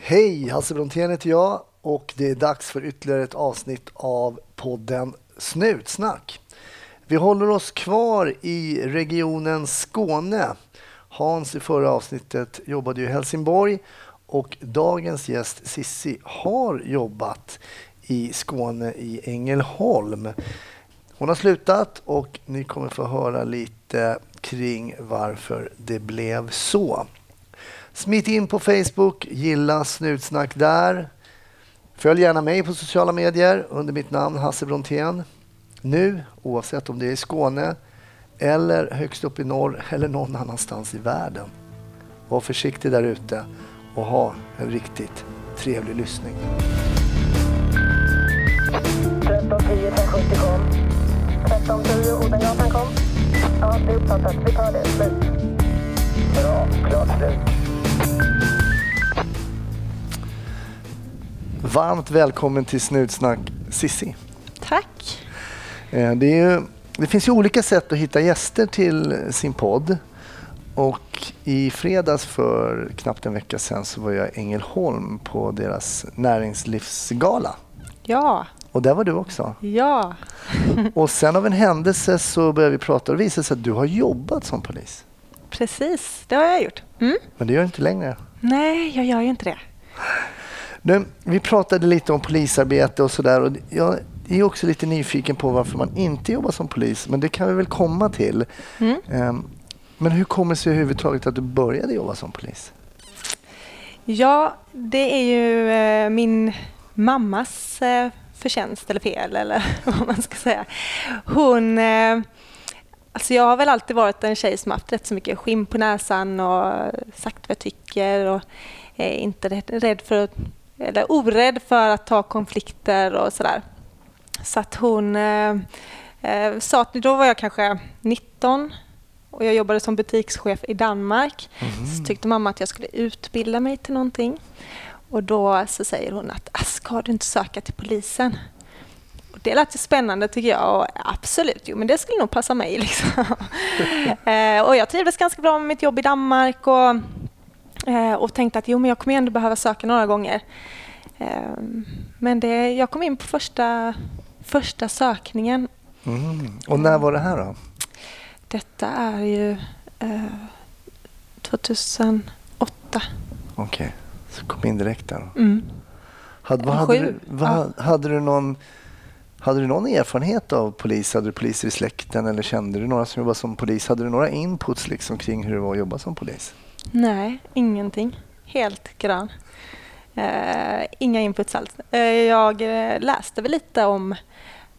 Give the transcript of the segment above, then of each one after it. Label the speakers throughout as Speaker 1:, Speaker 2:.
Speaker 1: Hej, Hasse Brontén heter jag och det är dags för ytterligare ett avsnitt av podden Snutsnack. Vi håller oss kvar i regionen Skåne. Hans i förra avsnittet jobbade i Helsingborg och dagens gäst Sissi har jobbat i Skåne i Ängelholm. Hon har slutat och ni kommer få höra lite kring varför det blev så. Smit in på Facebook, gilla Snutsnack där. Följ gärna mig på sociala medier under mitt namn Hasse Brontén. Nu, oavsett om det är i Skåne eller högst upp i norr eller någon annanstans i världen. Var försiktig där ute och ha en riktigt trevlig lyssning.
Speaker 2: 1310 kom. 1310 Odengatan kom. Ja, det är uppfattat. Vi tar det. Slut. Bra. Klart slut.
Speaker 1: Varmt välkommen till Snutsnack Sissi.
Speaker 3: Tack.
Speaker 1: Eh, Det, ju, det finns ju olika sätt att hitta gäster till sin podd. Och I fredags för knappt en vecka sedan så var jag i Ängelholm på deras näringslivsgala.
Speaker 3: Ja,
Speaker 1: Och där var du också.
Speaker 3: ja.
Speaker 1: Och sen av en händelse så började vi prata och det visade sig att du har jobbat som polis.
Speaker 3: Precis, det har jag gjort. Mm.
Speaker 1: Men det gör du inte längre.
Speaker 3: Nej, jag gör ju inte det.
Speaker 1: Nu, vi pratade lite om polisarbete och sådär. Jag är också lite nyfiken på varför man inte jobbar som polis. Men det kan vi väl komma till.
Speaker 3: Mm.
Speaker 1: Ehm, Men hur kommer det sig överhuvudtaget att du började jobba som polis?
Speaker 3: Ja, det är ju eh, min mammas eh, förtjänst eller fel eller vad man ska säga. Hon... Eh, alltså jag har väl alltid varit en tjej som haft rätt så mycket skinn på näsan och sagt vad jag tycker och är inte rädd, för att, eller orädd för att ta konflikter och sådär. Så att hon eh, eh, sa att då var jag kanske 19 och jag jobbade som butikschef i Danmark. Så tyckte mamma att jag skulle utbilda mig till någonting. Och då så säger hon att "Ah, ska du inte söka till polisen? Det lät spännande tycker jag och absolut, jo men det skulle nog passa mig. Liksom. eh, och jag trivdes ganska bra med mitt jobb i Danmark och, eh, och tänkte att jo men jag kommer ändå behöva söka några gånger. Eh, men det, jag kom in på första, första sökningen.
Speaker 1: Mm. Och när var det här då?
Speaker 3: Detta är ju eh, 2008.
Speaker 1: Okej, så kom in direkt där. då.
Speaker 3: Mm.
Speaker 1: Hade, vad hade, du, vad, hade, du någon, hade du någon erfarenhet av polis? Hade du poliser i släkten eller kände du några som jobbade som polis? Hade du några inputs liksom kring hur det var att jobba som polis?
Speaker 3: Nej, ingenting. Helt grön. Uh, inga inputs alls. Uh, jag eh, läste väl lite om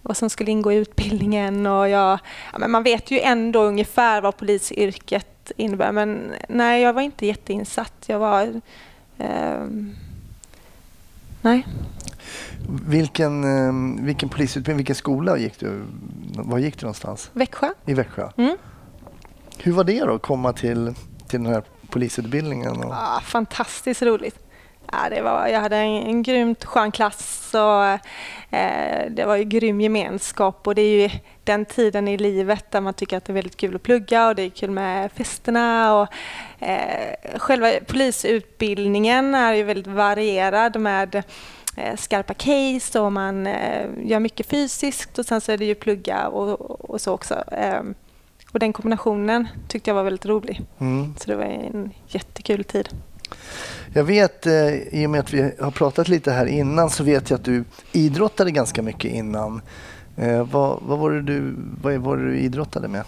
Speaker 3: vad som skulle ingå i utbildningen och jag, ja, men man vet ju ändå ungefär vad polisyrket innebär men nej, jag var inte jätteinsatt. Jag var... Uh, nej.
Speaker 1: Vilken, eh, vilken polisutbildning, vilken skola gick du? Var gick du någonstans?
Speaker 3: Växjö.
Speaker 1: I Växjö.
Speaker 3: Mm.
Speaker 1: Hur var det då att komma till, till den här polisutbildningen? Och,
Speaker 3: Ja, fantastiskt roligt. Ja, det var, jag hade en, en grymt skön klass och eh, det var ju grym gemenskap och det är ju den tiden i livet där man tycker att det är väldigt kul att plugga och det är kul med festerna och eh, själva polisutbildningen är ju väldigt varierad med skarpa case och man eh, gör mycket fysiskt och sen så är det ju plugga och, och så också. Eh, och den kombinationen tyckte jag var väldigt rolig.
Speaker 1: mm.
Speaker 3: Så det var en jättekul tid.
Speaker 1: Jag vet, eh, i och med att vi har pratat lite här innan, så vet jag att du idrottade ganska mycket innan. Eh, vad, vad, var det du, vad var det du idrottade med?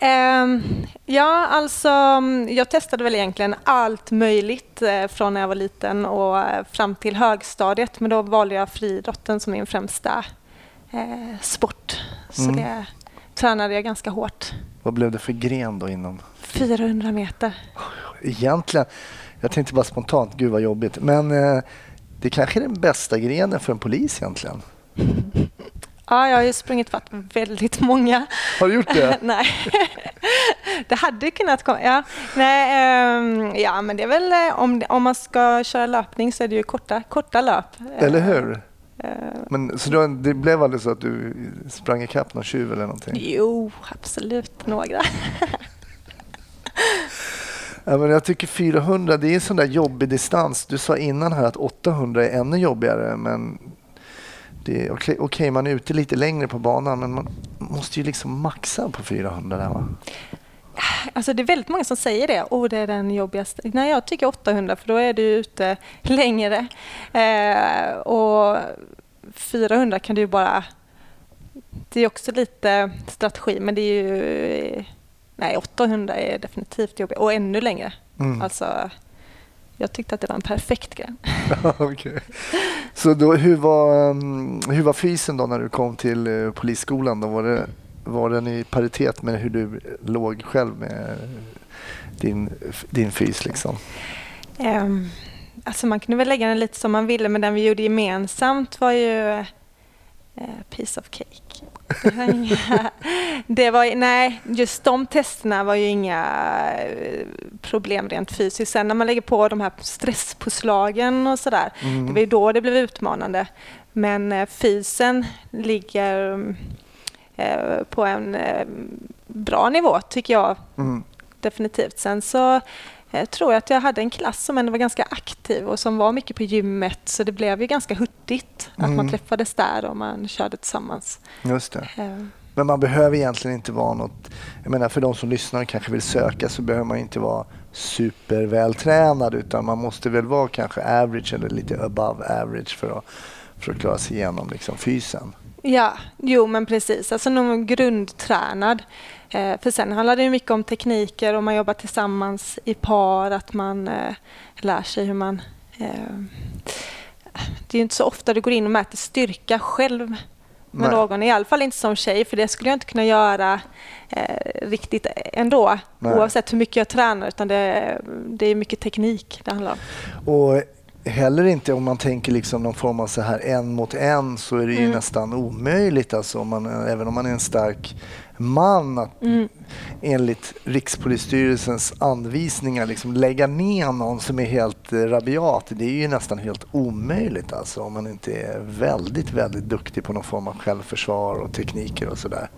Speaker 3: Ehm, ja, alltså mm, jag testade väl egentligen allt möjligt eh, från när jag var liten och eh, fram till högstadiet. Men då valde jag friidrotten som min främsta eh, sport. Så
Speaker 1: Mm.
Speaker 3: det tränade jag ganska hårt.
Speaker 1: Vad blev det för gren då inom?
Speaker 3: 400 meter.
Speaker 1: Egentligen, jag tänkte bara spontant, gud vad jobbigt. Men eh, det kanske är den bästa grenen för en polis egentligen.
Speaker 3: Ja, jag har ju sprungit fatt väldigt många.
Speaker 1: Har du gjort det?
Speaker 3: Nej, det hade kunnat komma. Ja, Nej, ehm, ja men det är väl eh, om, om man ska köra löpning så är det ju korta, korta löp.
Speaker 1: Eller hur?
Speaker 3: Eh,
Speaker 1: Men, så du, det blev aldrig så att du sprang ikapp någon tjuv eller någonting?
Speaker 3: Jo, absolut några.
Speaker 1: Ja, men jag tycker 400 det är en sån där jobbig distans. Du sa innan här att 800 är ännu jobbigare. Men det okej, okej, man är ute lite längre på banan men man måste ju liksom maxa på 400 där va?
Speaker 3: Alltså det är väldigt många som säger det. Oh, det är den jobbigaste. Nej, jag tycker 800 för då är du ute längre. Eh, och 400 kan du ju bara... Det är också lite strategi men det är ju... Nej, 800 är definitivt jobbigt och ännu längre.
Speaker 1: Mm.
Speaker 3: Alltså, jag tyckte att det var en perfekt grej.
Speaker 1: Okej. Så då, hur, var, um, hur var fysen då när du kom till eh, polisskolan? Då var, det, var den i paritet med hur du låg själv med din, din fys? Liksom?
Speaker 3: Um, alltså man kunde väl lägga den lite som man ville men den vi gjorde gemensamt var ju uh, piece of cake. Det var inga, det var, nej, just de testerna var ju inga eh, problem rent fysiskt. Sen när man lägger på de här stresspåslagen och sådär,
Speaker 1: Mm.
Speaker 3: det var ju då det blev utmanande. Men eh, fysen ligger eh, på en eh, bra nivå tycker jag
Speaker 1: Mm.
Speaker 3: definitivt. Sen så eh, tror jag att jag hade en klass som ändå var ganska aktiv och som var mycket på gymmet så det blev ju ganska hurtigt att
Speaker 1: Mm.
Speaker 3: man träffades där och man körde tillsammans.
Speaker 1: Just det.
Speaker 3: Eh,
Speaker 1: Men man behöver egentligen inte vara något... Jag menar för de som lyssnar och kanske vill söka så behöver man inte vara supervältränad utan man måste väl vara kanske average eller lite above average för att, för att klara sig igenom liksom, fysen.
Speaker 3: Ja, jo men precis. Alltså någon grundtränad. Eh, för sen handlar det mycket om tekniker och man jobbar tillsammans i par, att man eh, lär sig hur man... Eh, det är ju inte så ofta du går in och mäter styrka själv med
Speaker 1: Nej.
Speaker 3: någon, i alla fall inte som tjej, för det skulle jag inte kunna göra eh, riktigt ändå,
Speaker 1: Nej.
Speaker 3: oavsett hur mycket jag tränar, utan det, det är mycket teknik det handlar om.
Speaker 1: Och heller inte om man tänker liksom någon form av så här en mot en så är det ju
Speaker 3: Mm.
Speaker 1: nästan omöjligt alltså om man, även om man är en stark man att
Speaker 3: Mm.
Speaker 1: enligt Rikspolisstyrelsens anvisningar liksom lägga ner någon som är helt eh, rabiat. Det är ju nästan helt omöjligt alltså om man inte är väldigt, väldigt duktig på någon form av självförsvar och tekniker och sådär.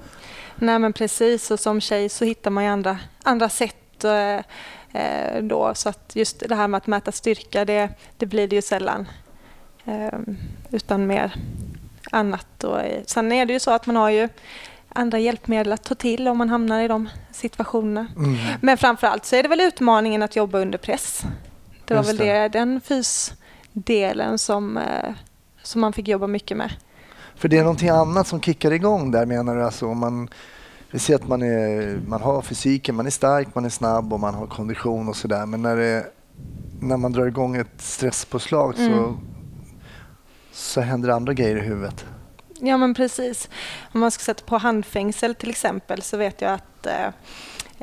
Speaker 3: Nej men precis och som tjej så hittar man ju andra, andra sätt eh, eh, då så att just det här med att mäta styrka det, det blir det ju sällan. Eh, utan mer annat. Och, eh, sen är det ju så att man har ju andra hjälpmedel att ta till om man hamnar i de situationerna.
Speaker 1: Mm.
Speaker 3: Men framförallt så är det väl utmaningen att jobba under press. Det var
Speaker 1: Just
Speaker 3: väl
Speaker 1: det.
Speaker 3: den fysdelen som, eh, som man fick jobba mycket med.
Speaker 1: För det är någonting annat som kickar igång där menar du? Alltså man, vi ser att man, är, man har fysiken, man är stark, man är snabb och man har kondition och sådär. Men när, det, när man drar igång ett stresspåslag så,
Speaker 3: Mm.
Speaker 1: så händer andra grejer i huvudet.
Speaker 3: Ja men precis. Om man ska sätta på handfängsel till exempel så vet jag att eh,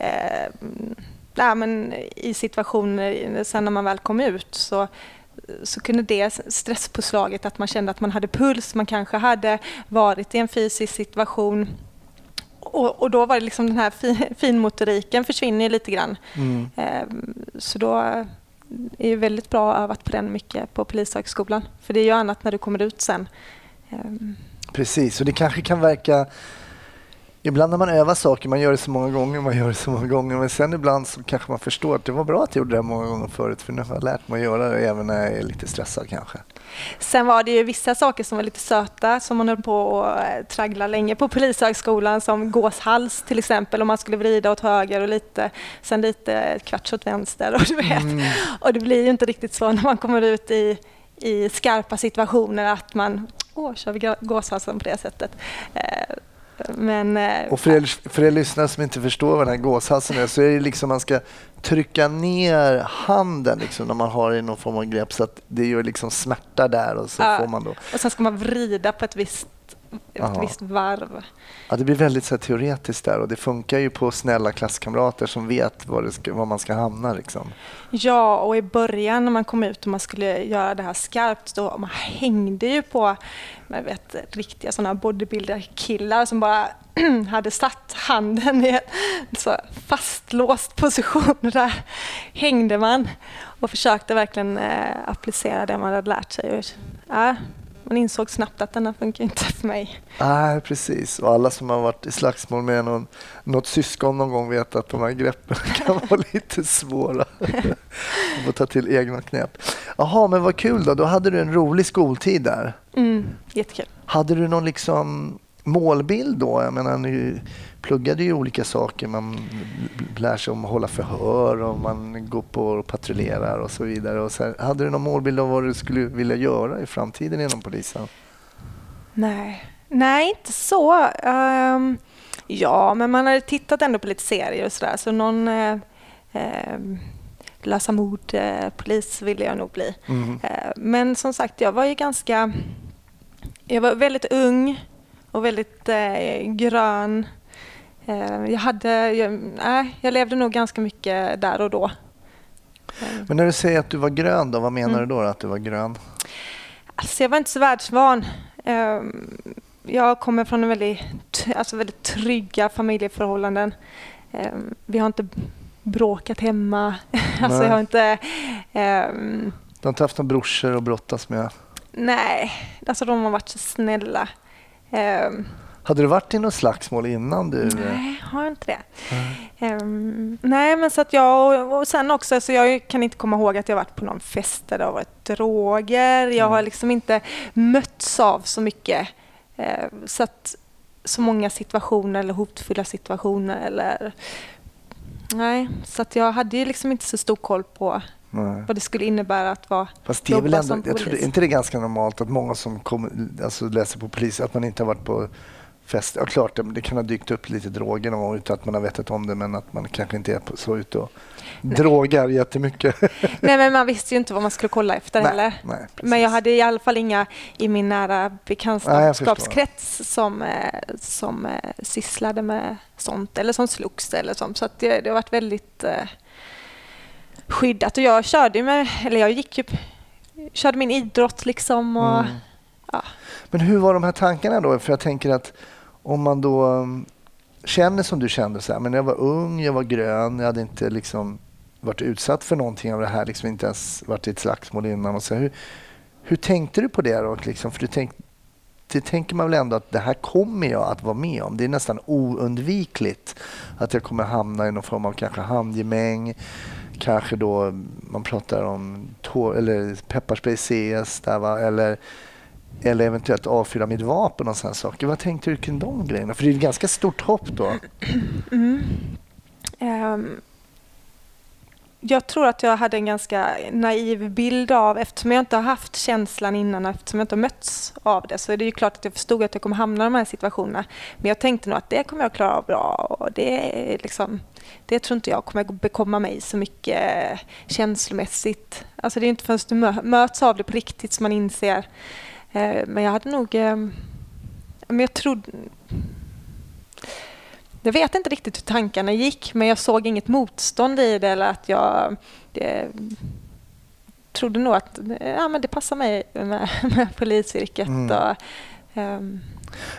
Speaker 3: eh, men i situationer sen när man väl kom ut så så kunde det stresspåslaget att man kände att man hade puls, man kanske hade varit i en fysisk situation och, och då var det liksom den här fi, finmotoriken försvinner ju lite grann.
Speaker 1: Mm.
Speaker 3: Eh, så då är det väldigt bra övat på den mycket på Polishögskolan. För det är ju annat när du kommer ut sen. Eh,
Speaker 1: Precis, och det kanske kan verka... Ibland när man övar saker, man gör det så många gånger, man gör det så många gånger, men sen ibland så kanske man förstår att det var bra att jag gjorde det här många gånger förut, för nu har jag lärt mig att göra det även när jag är lite stressad kanske.
Speaker 3: Sen var det ju vissa saker som var lite söta som man höll på att traggla länge på Polishögskolan som gåshals till exempel om man skulle vrida åt höger och lite, sen lite kvarts åt vänster och du vet. Och det blir ju inte riktigt så när man kommer ut i, i skarpa situationer att man, åh, kör vi gåshalsen på det sättet. Eh, Men eh,
Speaker 1: Och för er, för er lyssnare som inte förstår vad den här gåshalsen är så är det liksom man ska trycka ner handen liksom när man har i någon form av grepp så att det gör liksom smärta där och så
Speaker 3: Ja.
Speaker 1: får man då...
Speaker 3: och sen ska man vrida på ett visst, ett
Speaker 1: Aha.
Speaker 3: visst varv.
Speaker 1: Ja, det blir väldigt så teoretiskt där och det funkar ju på snälla klasskamrater som vet var, ska, var man ska hamna liksom.
Speaker 3: Ja, och i början när man kom ut och man skulle göra det här skarpt, då man hängde ju på jag vet, riktiga sådana bodybuilder-killar som bara hade satt handen i en så fastlåst position. Där hängde man och försökte verkligen eh, applicera det man hade lärt sig. Ja, man insåg snabbt att den här funkar inte för mig.
Speaker 1: Nej, precis. Och alla som har varit i slagsmål med någon, något syskon någon gång vet att de här greppen kan vara lite svåra. Man får ta till egna knep. Jaha, men vad kul då. Då hade du en rolig skoltid där.
Speaker 3: Mm, jättekul.
Speaker 1: Hade du någon liksom målbild då? Jag menar, ni pluggade ju olika saker. Man lär sig om att hålla förhör och man går på och patrullerar och så vidare. Och så här, hade du någon målbild av vad du skulle vilja göra i framtiden inom polisen?
Speaker 3: Nej, Nej inte så. Um, ja, men man hade tittat ändå på lite serier och sådär. Så någon eh, eh, lösa mord, eh, polis ville jag nog bli.
Speaker 1: Mm.
Speaker 3: Eh, men som sagt, jag var ju ganska... Jag var väldigt ung och väldigt eh, grön. Eh, jag, hade, jag, nej, jag levde nog ganska mycket där och då. Eh,
Speaker 1: Men när du säger att du var grön, då, vad menar
Speaker 3: Mm.
Speaker 1: du då att du var grön?
Speaker 3: Alltså jag var inte så världsvan. Eh, Jag kommer från en väldigt, alltså väldigt trygga familjeförhållanden. Eh, Vi har inte bråkat hemma. Alltså jag har inte... ehm,
Speaker 1: Du har inte haft några brorsor att brottas med?
Speaker 3: Nej, alltså de har varit så snälla. Ehm,
Speaker 1: Hade du varit i något slagsmål innan du...
Speaker 3: Nej, har inte det. Ehm, nej, men så att jag och, och sen också, så jag kan inte komma ihåg att jag varit på någon fest där det har varit droger. Jag har liksom inte mötts av så mycket, eh, så att så många situationer eller hotfulla situationer eller Nej, så att jag hade ju liksom inte så stor koll på
Speaker 1: Nej.
Speaker 3: vad det skulle innebära att vara
Speaker 1: Fast det är väl ändå,
Speaker 3: som
Speaker 1: jag tror,
Speaker 3: polis.
Speaker 1: är inte det ganska normalt att många som kommer, alltså läser på polis, att man inte har varit på fest. Ja, klart, det, kan ha dykt upp lite droger någon gång utan att man har vetat om det, men att man kanske inte är så ute och drogar jättemycket.
Speaker 3: Nej, men man visste ju inte vad man skulle kolla efter heller.
Speaker 1: nej.
Speaker 3: Men jag hade i alla fall inga i min nära bekantskapskrets som, eh, som eh, sysslade med sånt eller som slogs eller sånt. Så det, det har varit väldigt eh, skyddat. Och jag körde med, eller jag gick ju, körde min idrott liksom och
Speaker 1: Mm.
Speaker 3: ja.
Speaker 1: Men hur var de här tankarna då? För jag tänker att om man då um, känner som du kände, så här, men jag var ung, jag var grön, jag hade inte liksom varit utsatt för någonting av det här, liksom inte ens varit i ett slagsmål innan. Och så, hur, hur tänkte du på det då? Liksom? För du tänk, det tänker man väl ändå att det här kommer jag att vara med om. Det är nästan oundvikligt att jag kommer hamna i någon form av kanske handgemäng. Kanske då man pratar om tår, eller pepparspray CS där va? Eller, eller eventuellt avfyra mitt vapen och sådana saker. Vad tänkte du kring de grejerna? För det är ett ganska stort hopp då.
Speaker 3: Mm. Um, jag tror att jag hade en ganska naiv bild av, eftersom jag inte har haft känslan innan, eftersom jag inte har mötts av det, så är det ju klart att jag förstod att jag kommer hamna i de här situationerna. Men jag tänkte nog att det kommer jag klara av bra och det är liksom, det tror inte jag kommer bekomma mig så mycket känslomässigt. Alltså det är inte förrän du möts av det på riktigt som man inser. Eh, Men jag hade nog, ehm, men jag trodde, jag vet inte riktigt hur tankarna gick, men jag såg inget motstånd i det eller att jag det, trodde nog att ja, men det passar mig med, med polisyrket.
Speaker 1: Mm.
Speaker 3: Och, ehm,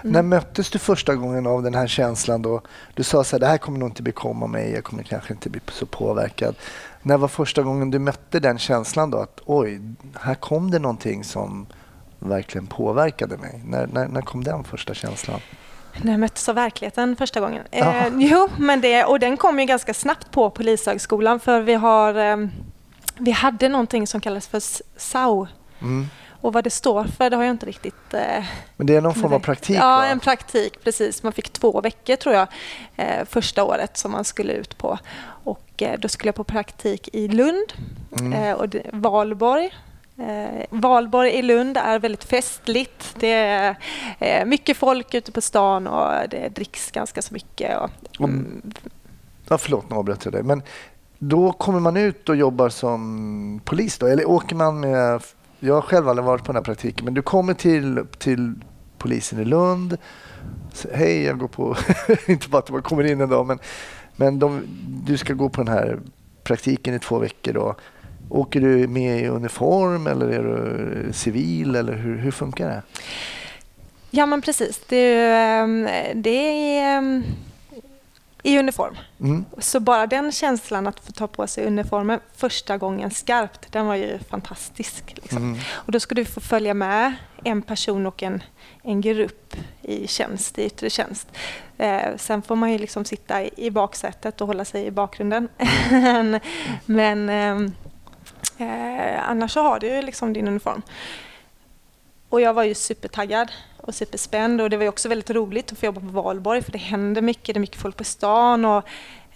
Speaker 1: När möttes du första gången av den här känslan då? Du sa så här, det här kommer nog inte bekomma mig, jag kommer kanske inte bli så påverkad. När var första gången du mötte den känslan då? Att oj, här kom det någonting som verkligen påverkade mig. När, när, när kom den första känslan?
Speaker 3: när jag möttes av verkligheten första gången.
Speaker 1: Ja.
Speaker 3: Eh, jo, men det, och den kom ju ganska snabbt på Polishögskolan för vi har ehm, vi hade någonting som kallas för SAU
Speaker 1: Mm.
Speaker 3: och vad det står för det har jag inte riktigt eh,
Speaker 1: Men det är någon form av praktik
Speaker 3: Ja,
Speaker 1: va?
Speaker 3: en praktik, precis. Man fick två veckor tror jag eh, första året som man skulle ut på. Och eh, då skulle jag på praktik i Lund
Speaker 1: Mm.
Speaker 3: eh, och det, Valborg. Eh, Valborg i Lund är väldigt festligt. Det är eh, mycket folk ute på stan och det dricks ganska så mycket. Och, mm,
Speaker 1: Ja, förlåt, nu avbröt jag dig. Men då kommer man ut och jobbar som polis då? Eller åker man med... Jag har själv aldrig varit på den här praktiken, men du kommer till, till polisen i Lund. Så, Hej, jag går på... inte bara att man kommer in en dag, men, men de, du ska gå på den här praktiken i två veckor. Då. Åker du med i uniform eller är du civil? Eller hur, hur funkar det?
Speaker 3: Ja, men precis. Det ehm, det är ehm, i uniform.
Speaker 1: Mm.
Speaker 3: Så bara den känslan att få ta på sig uniformen första gången skarpt, den var ju fantastisk. Liksom.
Speaker 1: Mm.
Speaker 3: Och då skulle vi få följa med en person och en, en grupp i tjänst, i yttre tjänst. Eh, sen får man ju liksom sitta i, i baksätet och hålla sig i bakgrunden. men ehm, eh, annars så har du ju liksom din uniform. Och jag var ju supertaggad och superspänd och det var ju också väldigt roligt att få jobba på valborg för det händer mycket, det är mycket folk på stan och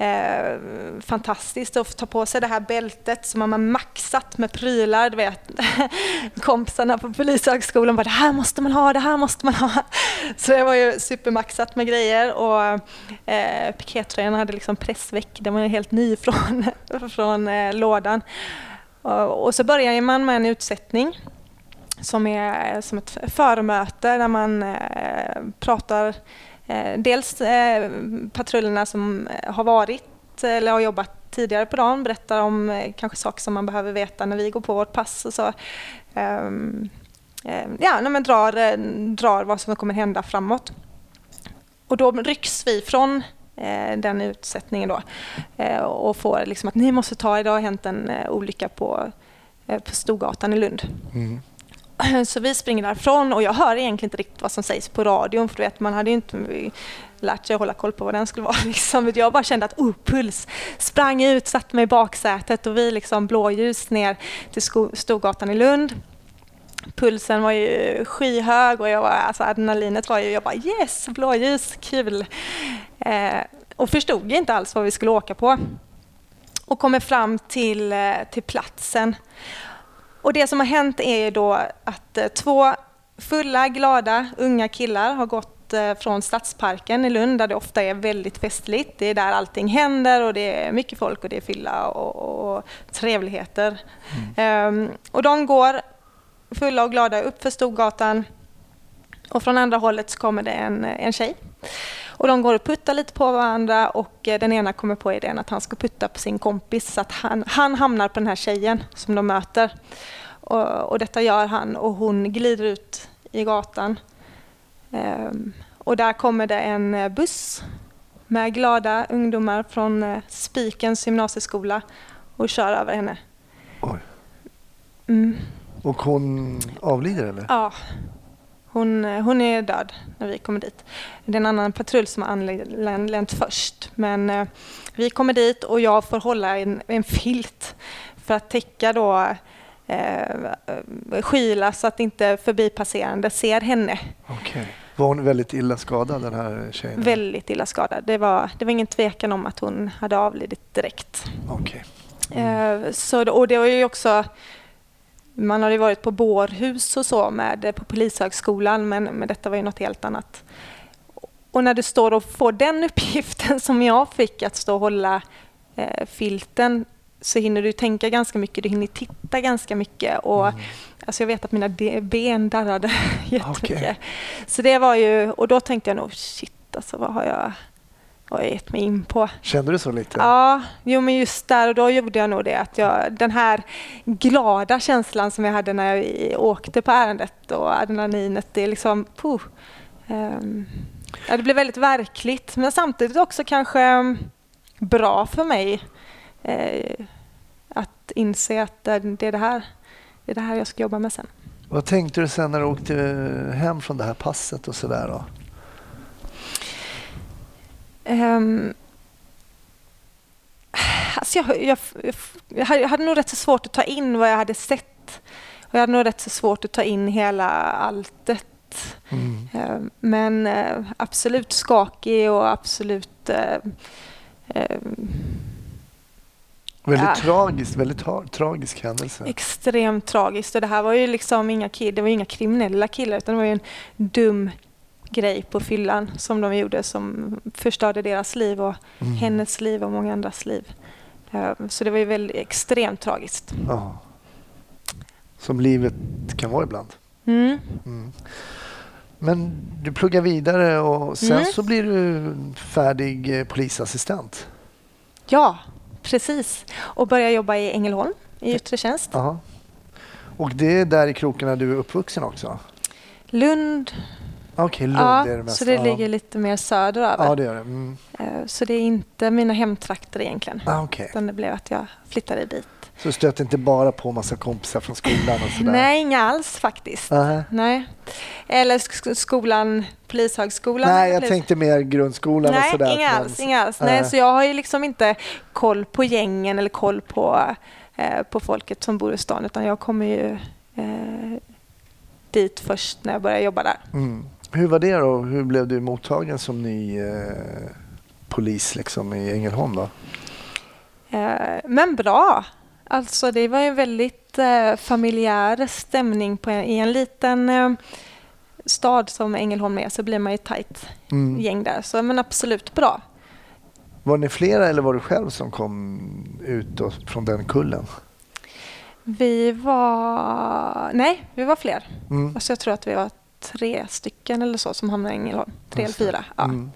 Speaker 3: eh, fantastiskt att få ta på sig det här bältet som man har maxat med prylar. Du vet, kompisarna på Polishögskolan bara det här måste man ha, det här måste man ha. Så det var ju supermaxat med grejer och eh, pikétröjan hade liksom pressväck, den var ju helt ny från, från eh, lådan. Och, så börjar man med en utsättning som är som ett förmöte där man eh, pratar eh, dels eh, patrullerna som har varit eller har jobbat tidigare på dagen, berättar om kanske saker som man behöver veta när vi går på vårt pass och så. Ehm, ja, när man drar, drar vad som kommer hända framåt. Och då rycks vi från den utsättningen då eh, och får liksom att ni måste ta, idag har hänt en eh, olycka på, eh, på Storgatan i Lund.
Speaker 1: Mm.
Speaker 3: Så vi springer därifrån och jag hör egentligen inte riktigt vad som sägs på radion för du vet, man hade ju inte lärt sig att hålla koll på vad den skulle vara. Liksom. Jag bara kände att oh, puls, sprang ut, satte mig i baksätet och vi liksom blåljus ner till Storgatan i Lund. Pulsen var ju skyhög och jag var, alltså adrenalinet var ju, jag bara yes, blåljus, kul. Eh, och förstod inte alls vad vi skulle åka på. Och kommer fram till, eh, till platsen. Och det som har hänt är ju då att eh, två fulla, glada, unga killar har gått eh, från Stadsparken i Lund där det ofta är väldigt festligt. Det är där allting händer och det är mycket folk och det är fylla och, och trevligheter. Ehm, och de går fulla och glada upp för Storgatan och från andra hållet så kommer det en, en tjej. Och de går och puttar lite på varandra och eh, den ena kommer på idén att han ska putta på sin kompis så att han, han hamnar på den här tjejen som de möter. Och, och detta gör han och hon glider ut i gatan. Ehm, och där kommer det en eh, buss med glada ungdomar från eh, Spikens gymnasieskola och kör över henne. Mm.
Speaker 1: Och hon avlider eller?
Speaker 3: Ja, hon, hon är död när vi kommer dit. Det är en annan patrull som har anlänt först. Men eh, vi kommer dit och jag får hålla en, en filt för att täcka då eh, skyla så att inte förbipasserande ser henne.
Speaker 1: Okej. Var hon väldigt illa skadad den här tjejen?
Speaker 3: Väldigt illa skadad. Det var, det var ingen tvekan om att hon hade avlidit direkt.
Speaker 1: Okej.
Speaker 3: Eh, så, och det var ju också man har ju varit på bårhus och så med på Polishögskolan men, men detta var ju något helt annat. Och när du står och får den uppgiften som jag fick att stå och hålla eh, filten så hinner du tänka ganska mycket, du hinner titta ganska mycket och
Speaker 1: Mm.
Speaker 3: alltså jag vet att mina ben darrade jättemycket.
Speaker 1: Okej.
Speaker 3: Så det var ju, och då tänkte jag nog shit alltså vad har jag, jag gett mig in på?
Speaker 1: Kände du så lite?
Speaker 3: Ja, jo men just där och då gjorde jag nog det att jag, den här glada känslan som jag hade när jag åkte på ärendet och adrenalinet, det är liksom, puh, Ehm, ja, det blev väldigt verkligt men samtidigt också kanske mm, bra för mig eh, att inse att det är det här, det är det här jag ska jobba med sen.
Speaker 1: Vad tänkte du sen när du åkte hem från det här passet och sådär då?
Speaker 3: Um, alltså jag, jag, jag, hade- nog rätt så svårt att ta in vad jag hade sett. Och jag hade nog rätt så svårt att ta in hela alltet.
Speaker 1: Mm.
Speaker 3: Ehm, men eh, absolut skakig och absolut eh, ehm,
Speaker 1: Väldigt
Speaker 3: Ja.
Speaker 1: tragiskt, väldigt tra- tragisk händelse.
Speaker 3: extremt tragiskt. Och det här var ju liksom inga, det var inga kriminella killar utan det var ju en dum grej på fyllan som de gjorde som förstörde deras liv och
Speaker 1: Mm.
Speaker 3: hennes liv och många andras liv. Eh, Så det var ju väldigt extremt tragiskt.
Speaker 1: Ja. Som livet kan vara ibland.
Speaker 3: Mm.
Speaker 1: Mm. Men du pluggar vidare och sen
Speaker 3: Mm.
Speaker 1: så blir du färdig eh, polisassistent.
Speaker 3: Ja, precis. Och började jobba i Ängelholm i yttre tjänst.
Speaker 1: Ja. Och det är där i krokarna du är uppvuxen också?
Speaker 3: Lund,
Speaker 1: Okej, Lund
Speaker 3: ja,
Speaker 1: är det mest.
Speaker 3: så det
Speaker 1: ja.
Speaker 3: ligger lite mer söderöver.
Speaker 1: Ja, det gör det. Mm.
Speaker 3: Eh, Så det är inte mina hemtrakter egentligen.
Speaker 1: Ah, okay.
Speaker 3: Utan det blev att jag flyttade dit.
Speaker 1: Så du stöter inte bara på massa kompisar från skolan och sådär?
Speaker 3: Nej, inga alls faktiskt.
Speaker 1: Nähä.
Speaker 3: Nej. Eller sk- skolan, Polishögskolan.
Speaker 1: Nej, jag tänkte mer grundskolan och
Speaker 3: Nej,
Speaker 1: sådär.
Speaker 3: inga
Speaker 1: men-
Speaker 3: alls. Inga alls.
Speaker 1: Nej.
Speaker 3: Nej, så jag har ju liksom inte koll på gängen eller koll på, eh, på folket som bor i stan utan jag kommer ju eh, dit först när jag började jobba där.
Speaker 1: Mm. Hur var det då? Hur blev du mottagen som ny eh, polis liksom, i Ängelholm? Då?
Speaker 3: Eh, men bra. Alltså det var en väldigt eh, familjär stämning på en, i en liten eh, stad som Ängelholm är så blir man ju ett tajt
Speaker 1: Mm.
Speaker 3: gäng där. Så men absolut bra.
Speaker 1: Var ni flera eller var du själv som kom ut då, från den kullen?
Speaker 3: Vi var... Nej, vi var fler.
Speaker 1: Mm.
Speaker 3: Alltså jag tror att vi var tre stycken eller så som hamnade i Ängelholm. Tre eller fyra. Ja.
Speaker 1: Mm.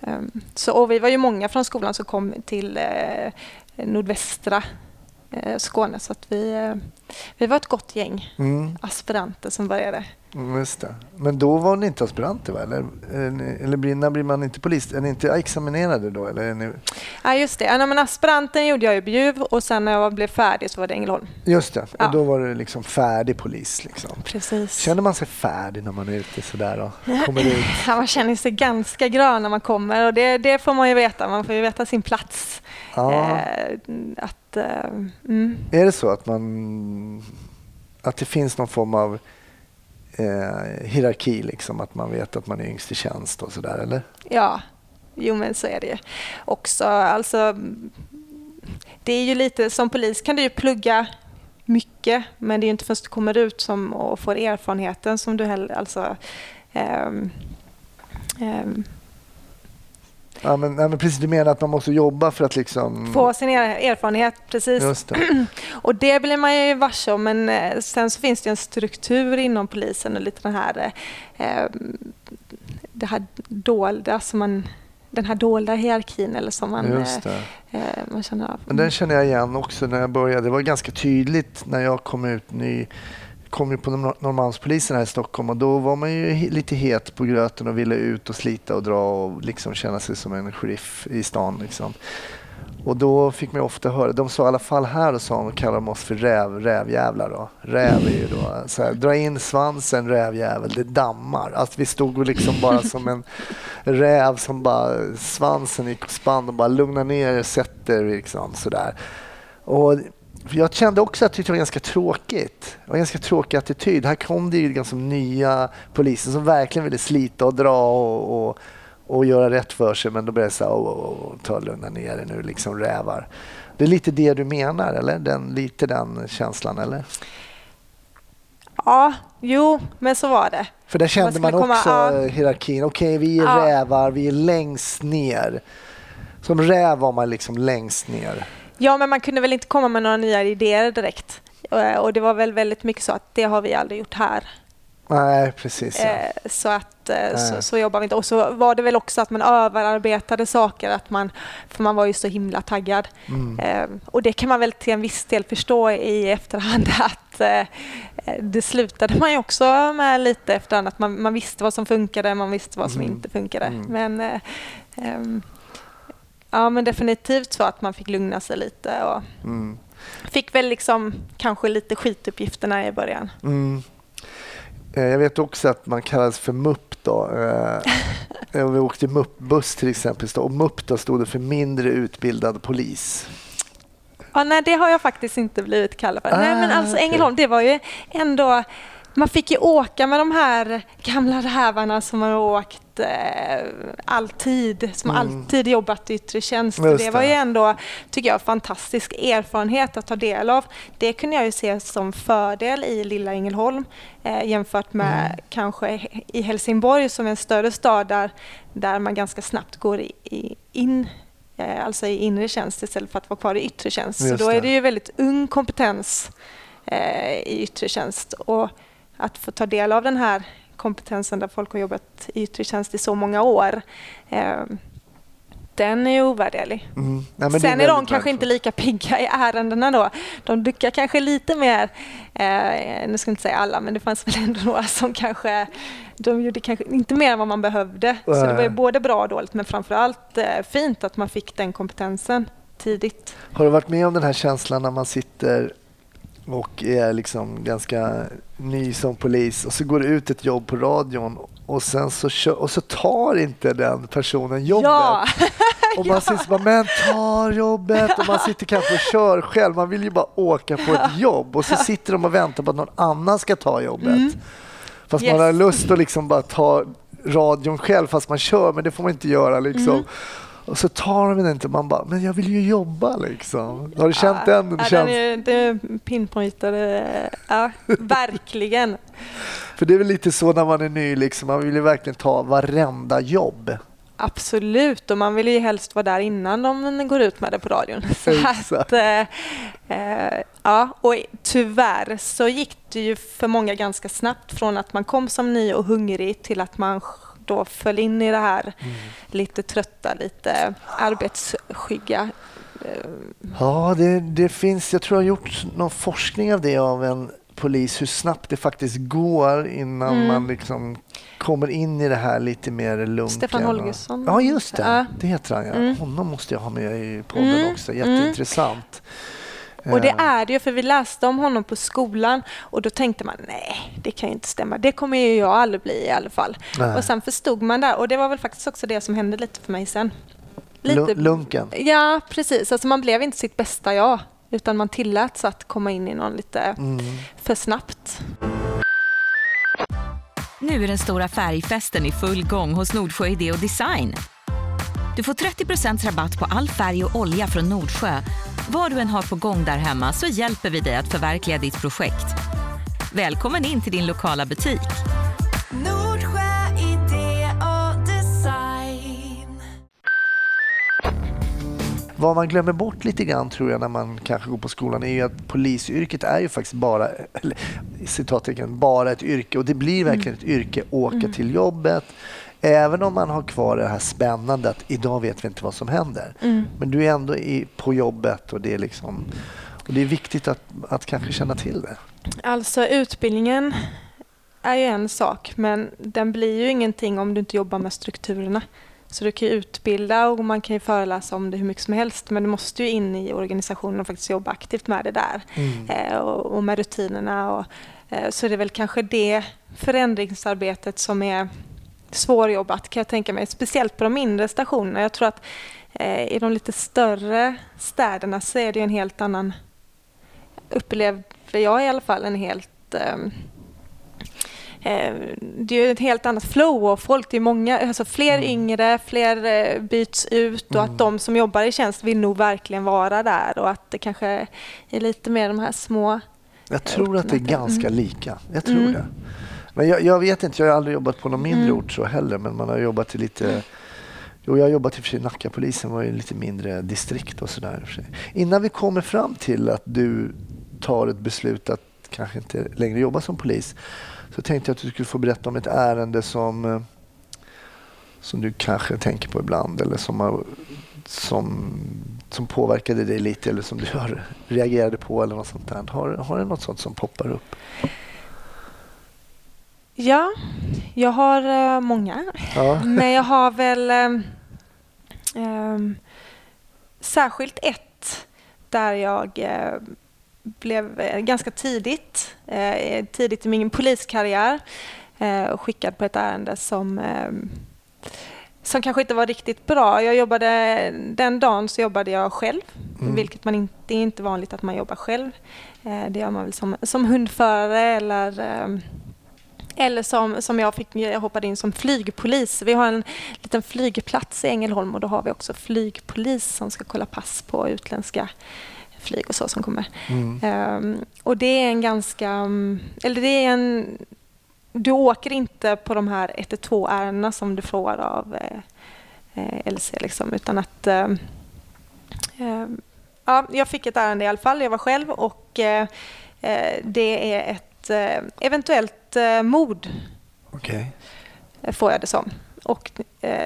Speaker 3: Ehm, Så, och vi var ju många från skolan som kom till eh, nordvästra eh, Skåne så att vi, eh, vi var ett gott gäng
Speaker 1: Mm.
Speaker 3: aspiranter som började.
Speaker 1: Just det. Men då var ni inte aspiranter va? Eller, eller, när blir man inte polis? Är ni inte examinerade då? Eller är ni...
Speaker 3: Ja just det, ja, men aspiranten gjorde jag i Bjuv och sen när jag blev färdig så var det Ängelholm.
Speaker 1: Just det, och
Speaker 3: Ja.
Speaker 1: då var du liksom färdig polis. Liksom.
Speaker 3: Precis.
Speaker 1: Känner man sig färdig när man är ute sådär och kommer ut?
Speaker 3: Ja, man känner sig ganska grön när man kommer och det, det får man ju veta. Man får ju veta sin plats.
Speaker 1: Ja.
Speaker 3: Eh, att, eh, mm.
Speaker 1: Är det så att man att det finns någon form av eh, hierarki, liksom, att man vet att man är yngst i tjänst och sådär, eller?
Speaker 3: Ja, jo men så är det ju också. Alltså, det är ju lite, som polis kan du ju plugga mycket men det är ju inte först du kommer ut som, och får erfarenheten som du heller, alltså ehm, ehm,
Speaker 1: Ja, men, nej, men precis, du menar att man måste jobba för att liksom...
Speaker 3: få sin er, erfarenhet precis.
Speaker 1: Just det.
Speaker 3: Och det blir man ju varse om men eh, sen så finns det en struktur inom polisen och lite den här eh, det här dolda som man den här dolda hierarkin eller som man, eh, eh, man känner av.
Speaker 1: Men den känner jag igen också när jag började. Det var ganska tydligt när jag kom ut ny kom ju på Norrmalmspolisen här i Stockholm och då var man ju lite het på gröten och ville ut och slita och dra och liksom känna sig som en sheriff i stan. Liksom. Och då fick man ju ofta höra, de sa i alla fall här och sa, kallade de oss för räv, rävjävlar då. Räv är ju då, så här, dra in svansen rävjävel, det dammar. Att vi stod och liksom bara som en räv som bara, svansen gick och spann och bara lugna ner er, sätt er liksom sådär. Och jag kände också att det var ganska tråkigt. Det var en ganska tråkig attityd. Här kom det ju ganska nya poliser som verkligen ville slita och dra och, och, och göra rätt för sig. Men då började jag säga, oh, oh, oh, ta lugna ner er nu, liksom rävar. Det är lite det du menar, eller? Den, lite den känslan, eller?
Speaker 3: Ja, jo, men så var det.
Speaker 1: För där kände man
Speaker 3: man komma-
Speaker 1: också
Speaker 3: ja.
Speaker 1: hierarkin. Okej, vi är
Speaker 3: Ja.
Speaker 1: rävar, vi är längst ner. Som räv var man liksom längst ner.
Speaker 3: Ja, men man kunde väl inte komma med några nya idéer direkt. Eh, Och det var väl väldigt mycket så att det har vi aldrig gjort här.
Speaker 1: Nej, precis. Ja.
Speaker 3: Eh, Så att eh, så, så jobbar vi inte. Och så var det väl också att man överarbetade saker, att man, för man var ju så himla taggad.
Speaker 1: Mm.
Speaker 3: Och det kan man väl till en viss del förstå i efterhand att det slutade man ju också med lite efterhand, att man, man visste vad som funkade, man visste vad som
Speaker 1: Mm.
Speaker 3: inte funkade.
Speaker 1: Mm.
Speaker 3: Men, eh, ehm, ja, men definitivt så att man fick lugna sig lite och
Speaker 1: Mm.
Speaker 3: fick väl liksom kanske lite skituppgifterna i början.
Speaker 1: Mm. Eh, Jag vet också att man kallas för MUP. Då. Eh, Vi åkte MUP-buss till exempel och MUP då stod det för mindre utbildad polis.
Speaker 3: Ja, nej, det har jag faktiskt inte blivit kallad för. nej, men
Speaker 1: Ah,
Speaker 3: alltså. Ängelholm, det var ju ändå... Man fick ju åka med de här gamla rävarna som har åkt eh, alltid, som
Speaker 1: Mm.
Speaker 3: alltid jobbat i yttre tjänst.
Speaker 1: Just
Speaker 3: Det var ju ändå, tycker jag, fantastisk erfarenhet att ta del av. Det kunde jag ju se som fördel i lilla Ängelholm eh, jämfört med
Speaker 1: Mm.
Speaker 3: kanske i Helsingborg som är en större stad där, där man ganska snabbt går i, i, in eh, alltså i inre tjänst istället för att vara kvar i yttre tjänst. Så
Speaker 1: Just
Speaker 3: då är
Speaker 1: det.
Speaker 3: det ju väldigt ung kompetens eh, i yttre tjänst. Och att få ta del av den här kompetensen där folk har jobbat i yttre tjänst i så många år. Eh, Den är ovärderlig.
Speaker 1: Mm. Det
Speaker 3: Sen är, de
Speaker 1: väldigt
Speaker 3: kanske inte
Speaker 1: värdefullt.
Speaker 3: lika pigga i ärendena då. De duckar kanske lite mer, eh, nu ska jag inte säga alla, men det fanns väl ändå några som kanske, de gjorde kanske inte mer än vad man behövde. Så det var både bra och dåligt, men framförallt eh, fint att man fick den kompetensen tidigt.
Speaker 1: Har du varit med om den här känslan när man sitter och är liksom ganska ny som polis och så går det ut ett jobb på radion och sen så, kö- och så tar inte den personen jobbet.
Speaker 3: Ja,
Speaker 1: Och man sitter så bara, men ta jobbet. Och man sitter kanske och kör själv. Man vill ju bara åka på ett jobb. Och så sitter de och väntar på att någon annan ska ta jobbet. Fast man
Speaker 3: Mm. Yes.
Speaker 1: har lust att liksom bara ta radion själv fast man kör. Men det får man inte göra liksom.
Speaker 3: Mm.
Speaker 1: Och så tar de den inte. Man bara, men jag vill ju jobba liksom. Har du känt
Speaker 3: ja,
Speaker 1: den?
Speaker 3: ja, den
Speaker 1: käns-
Speaker 3: är, pinpointade, ja, verkligen.
Speaker 1: För det är väl lite så när man är ny. Liksom. Man vill ju verkligen ta varenda jobb.
Speaker 3: Absolut, och man vill ju helst vara där innan de går ut med det på radion. Så att, eh, eh, ja, och tyvärr så gick det ju för många ganska snabbt från att man kom som ny och hungrig till att man då föll in i det här lite trötta, lite arbetsskygga. Eh,
Speaker 1: Ja, det, det finns. Jag tror jag har gjort någon forskning av det av en polis, hur snabbt det faktiskt går innan
Speaker 3: Mm.
Speaker 1: man liksom kommer in i det här lite mer lunken.
Speaker 3: Stefan Holgersson.
Speaker 1: Ja, just det.
Speaker 3: Ja.
Speaker 1: Det heter han, ja.
Speaker 3: Mm.
Speaker 1: Honom måste jag ha med i podden
Speaker 3: Mm,
Speaker 1: också.
Speaker 3: mm. Och det
Speaker 1: Eh,
Speaker 3: är det ju, för vi läste om honom på skolan och då tänkte man nej, det kan ju inte stämma. Det kommer ju jag aldrig bli i alla fall.
Speaker 1: nej.
Speaker 3: Och sen förstod man där och det var väl faktiskt också det som hände lite för mig sen.
Speaker 1: Lu- lunken.
Speaker 3: Ja, precis. Alltså man blev inte sitt bästa jag utan man tilläts att komma in i någon lite
Speaker 1: Mm.
Speaker 3: för snabbt.
Speaker 4: Nu är den stora färgfesten i full gång hos Nordsjö Idé och Design. Du får 30 rabatt på all färg och olja från Nordsjö. Vad du än har på gång där hemma så hjälper vi dig att förverkliga ditt projekt. Välkommen in till din lokala butik.
Speaker 5: Nordsjö idé och design.
Speaker 1: Vad man glömmer bort lite grann tror jag när man kanske går på skolan är ju att polisyrket är ju faktiskt bara, eller, citattecken, bara ett yrke och det blir verkligen ett yrke, åka till jobbet. Även om man har kvar det här spännande att idag vet vi inte vad som händer. Men du är ändå i, på jobbet och det är liksom och det är viktigt att, att kanske känna till det.
Speaker 3: Alltså utbildningen är ju en sak men den blir ju ingenting om du inte jobbar med strukturerna. Så du kan ju utbilda och man kan ju föreläsa om det hur mycket som helst men du måste ju in i organisationen och faktiskt jobba aktivt med det där. eh, och, och med rutinerna. Och, eh, så det är väl kanske det förändringsarbetet som är svårjobbat kan jag tänka mig. Speciellt på de mindre stationerna. Jag tror att eh, i de lite större städerna så är det en helt annan, upplever jag i alla fall, en helt ehm, eh, det är ju ett helt annat flow och folk, det är många, alltså fler yngre, fler eh, byts ut och att de som jobbar i tjänst vill nog verkligen vara där och att det kanske är lite mer de här små
Speaker 1: Jag tror att det är ganska
Speaker 3: Mm.
Speaker 1: lika. Jag tror
Speaker 3: Mm.
Speaker 1: det. Men jag, jag vet inte, jag har aldrig jobbat på någon mindre
Speaker 3: Mm.
Speaker 1: ort så heller, men man har jobbat i lite Jo, jag har jobbat i och för sig, Nackapolisen var ju lite mindre distrikt och sådär. Innan vi kommer fram till att du tar ett beslut att kanske inte längre jobba som polis så tänkte jag att du skulle få berätta om ett ärende som, eh, som du kanske tänker på ibland eller som, har, som, som påverkade dig lite eller som du har, reagerade på eller något sånt där. Har, har du något sånt som poppar upp?
Speaker 3: Ja, jag har eh, många.
Speaker 1: Ja.
Speaker 3: Men jag har väl ehm, särskilt ett där jag eh, blev eh, ganska tidigt, eh, tidigt i min poliskarriär eh, skickad på ett ärende som ehm, som kanske inte var riktigt bra. Jag jobbade, den dagen så jobbade jag själv,
Speaker 1: Mm.
Speaker 3: vilket man inte, det är inte vanligt att man jobbar själv. Eh, det gör man väl som, som hundförare eller ehm, eller som, som jag, fick, jag hoppade in som flygpolis. Vi har en liten flygplats i Ängelholm och då har vi också flygpolis som ska kolla pass på utländska flyg och så som kommer.
Speaker 1: Mm.
Speaker 3: Ehm, och det är en ganska... mm, Eller det är en... Du åker inte på de här 112 ärendena som du får av eh, eh, LC liksom, utan att... Eh, eh, ja, jag fick ett ärende i alla fall, jag var själv och eh, eh, det är ett eh, eventuellt eh, mord
Speaker 1: Okej.
Speaker 3: eh, får jag det som. Och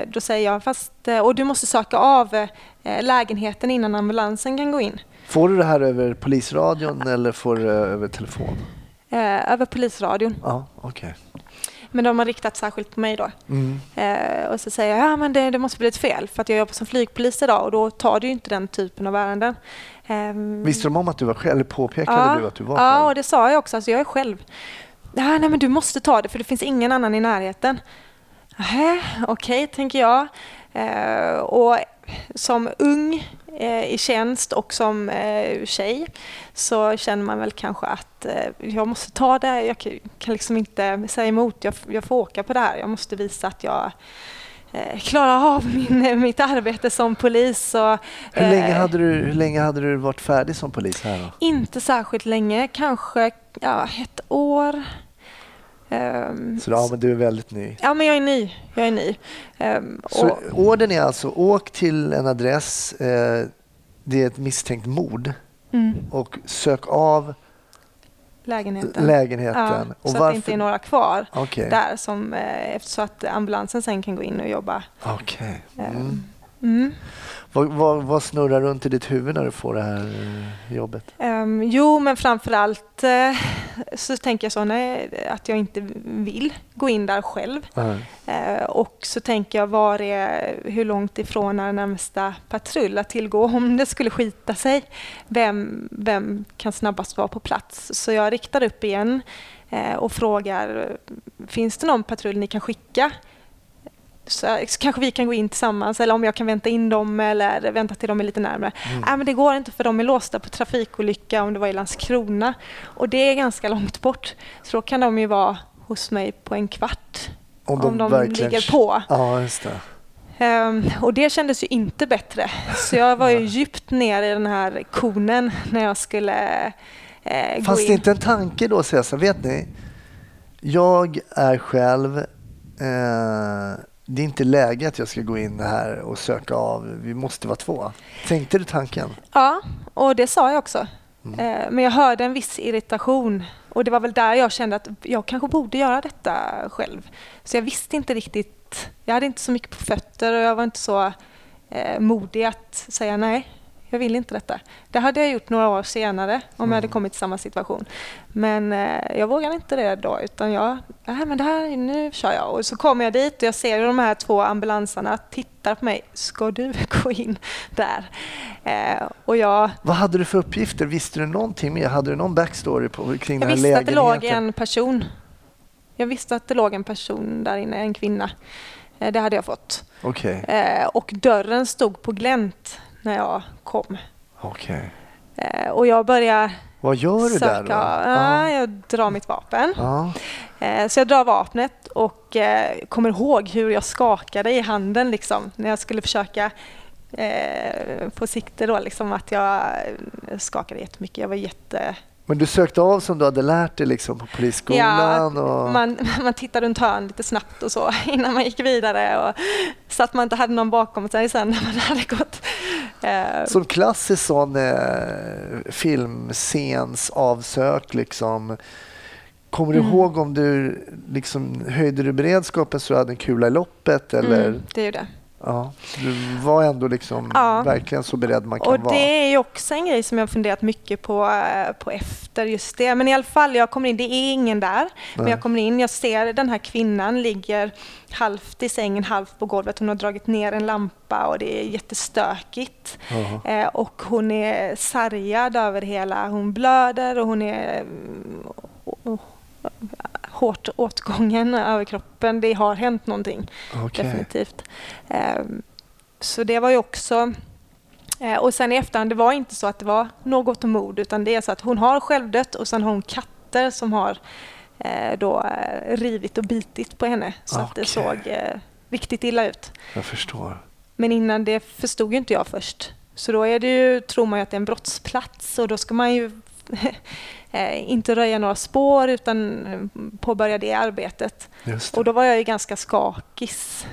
Speaker 3: då säger jag, fast, och du måste söka av lägenheten innan ambulansen kan gå in.
Speaker 1: Får du det här över polisradion eller får du över telefon?
Speaker 3: Över polisradion.
Speaker 1: Ja, okej.
Speaker 3: Men de har riktat särskilt på mig då.
Speaker 1: Mm.
Speaker 3: Eh, och så säger jag, ja men det, det måste bli ett fel för att jag jobbar som flygpolis idag och då tar du ju inte den typen av ärenden. Ehm,
Speaker 1: Visste de om att du var själv? Eller påpekade
Speaker 3: ja,
Speaker 1: du att du var
Speaker 3: Ja,
Speaker 1: själv?
Speaker 3: och det sa jag också. Alltså jag är själv. Ja, nej, men du måste ta det för det finns ingen annan i närheten. Okej, tänker jag. Eh, och som ung eh, i tjänst och som eh, tjej så känner man väl kanske att eh, jag måste ta det. Jag kan, liksom inte säga emot. Jag, jag får åka på det här. Jag måste visa att jag eh, klarar av min, mitt arbete som polis. Och,
Speaker 1: Hur, länge
Speaker 3: eh,
Speaker 1: hade du, hur länge hade du varit färdig som polis här då?
Speaker 3: inte särskilt länge, kanske ja, ett år. Ehm,
Speaker 1: Så ja, men du är väldigt ny.
Speaker 3: ja, men jag är ny. Jag är ny. Ehm,
Speaker 1: Så
Speaker 3: och,
Speaker 1: ordern är alltså åk till en adress, eh, det är ett misstänkt mord
Speaker 3: mm,
Speaker 1: och sök av
Speaker 3: lägenheten.
Speaker 1: lägenheten.
Speaker 3: Ja,
Speaker 1: och
Speaker 3: så att det inte är några kvar
Speaker 1: Okej,
Speaker 3: där som, eh, så att ambulansen sen kan gå in och jobba.
Speaker 1: okej.
Speaker 3: Ehm,
Speaker 1: Mm.
Speaker 3: Mm.
Speaker 1: Vad, vad, vad snurrar runt i ditt huvud när du får det här eh, jobbet?
Speaker 3: Ehm, jo, men framför allt eh, så tänker jag så nej, att jag inte vill gå in där själv.
Speaker 1: Ja.
Speaker 3: Eh, och så tänker jag var är, hur långt ifrån är närmsta patrull att tillgå om det skulle skita sig. Vem, vem kan snabbast vara på plats? Så jag riktar upp igen eh, och frågar finns det någon patrull ni kan skicka? Så, kanske vi kan gå in tillsammans eller om jag kan vänta in dem eller vänta till de är lite närmare. Nej, men det går inte för de är låsta på trafikolycka om det var i Landskrona och det är ganska långt bort. Så då kan de ju vara hos mig på en kvart om de
Speaker 1: verkligen-
Speaker 3: ligger på.
Speaker 1: Ja, just det.
Speaker 3: Ehm, och det kändes ju inte bättre. Så jag var ju djupt ner i den här konen när jag skulle eh, gå
Speaker 1: Fanns
Speaker 3: in.
Speaker 1: det inte en tanke då att säga här, vet ni? Jag är själv, eh, det är inte läge att jag ska gå in här och söka av, vi måste vara två. Tänkte du tanken?
Speaker 3: Ja, och det sa jag också.
Speaker 1: Mm.
Speaker 3: Eh, men jag hörde en viss irritation och det var väl där jag kände att jag kanske borde göra detta själv. Så jag visste inte riktigt, jag hade inte så mycket på fötter och jag var inte så eh, modig att säga nej, jag vill inte detta. Det hade jag gjort några år senare om jag hade kommit i samma situation. Men eh, jag vågade inte det då utan jag, nej men det här, nu kör jag. Och så kommer jag dit och jag ser de här två ambulansarna tittar på mig. Ska du gå in där? Eh, och jag,
Speaker 1: Vad hade du för uppgifter? Visste du någonting mer? Hade du någon backstory på, kring
Speaker 3: jag
Speaker 1: den här
Speaker 3: visste att det låg
Speaker 1: lägenheten?
Speaker 3: en person. Jag visste att det låg en person där inne, en kvinna. Eh, det hade jag fått.
Speaker 1: Okej,
Speaker 3: Eh, och dörren stod på glänt när jag kom.
Speaker 1: okej.
Speaker 3: Eh, och jag började
Speaker 1: Vad gör du
Speaker 3: söka.
Speaker 1: där då?
Speaker 3: Ja, jag drar mitt vapen.
Speaker 1: Ja.
Speaker 3: Eh, Så jag drar vapnet och eh, kommer ihåg hur jag skakade i handen liksom, när jag skulle försöka få sikte då, liksom, att jag skakade jättemycket. Jag var jätte...
Speaker 1: Men du sökte av som du hade lärt dig liksom på polisskolan? och...
Speaker 3: man, man tittade runt hörn lite snabbt och så innan man gick vidare och så att man inte hade någon bakom sig sen när man hade gått. Eh,
Speaker 1: Som klassisk sån eh, filmscens avsök liksom. Kommer du
Speaker 3: Mm.
Speaker 1: ihåg om du liksom höjde du beredskapen så du hade en kula i loppet eller?
Speaker 3: mm, det är ju det.
Speaker 1: Ja, du var ändå liksom
Speaker 3: Ja.
Speaker 1: verkligen så beredd man kan
Speaker 3: Och
Speaker 1: vara.
Speaker 3: det är ju också en grej som jag har funderat mycket på, eh, på efter just det. Men i alla fall, jag kommer in, det är ingen där. Men
Speaker 1: Nej.
Speaker 3: jag kommer in, jag ser den här kvinnan ligger halvt i sängen, halvt på golvet. Hon har dragit ner en lampa och det är jättestökigt. Eh, och hon är sargad över hela, hon blöder och hon är mm, o- o- hårt åtgången över kroppen. Det har hänt någonting
Speaker 1: Okej.
Speaker 3: definitivt. Ehm, Så det var ju också... eh, Och sen i efterhand, det var inte så att det var något mord utan det är så att hon har självdött och sen har hon katter som har eh, då eh, rivit och bitit på henne så att det såg riktigt illa ut.
Speaker 1: Jag förstår.
Speaker 3: Men innan det förstod ju inte jag först. Så då är det ju, tror man ju att det är en brottsplats och då ska man ju inte röja några spår utan eh, påbörja det arbetet.
Speaker 1: Det.
Speaker 3: Och då var jag ju ganska skakis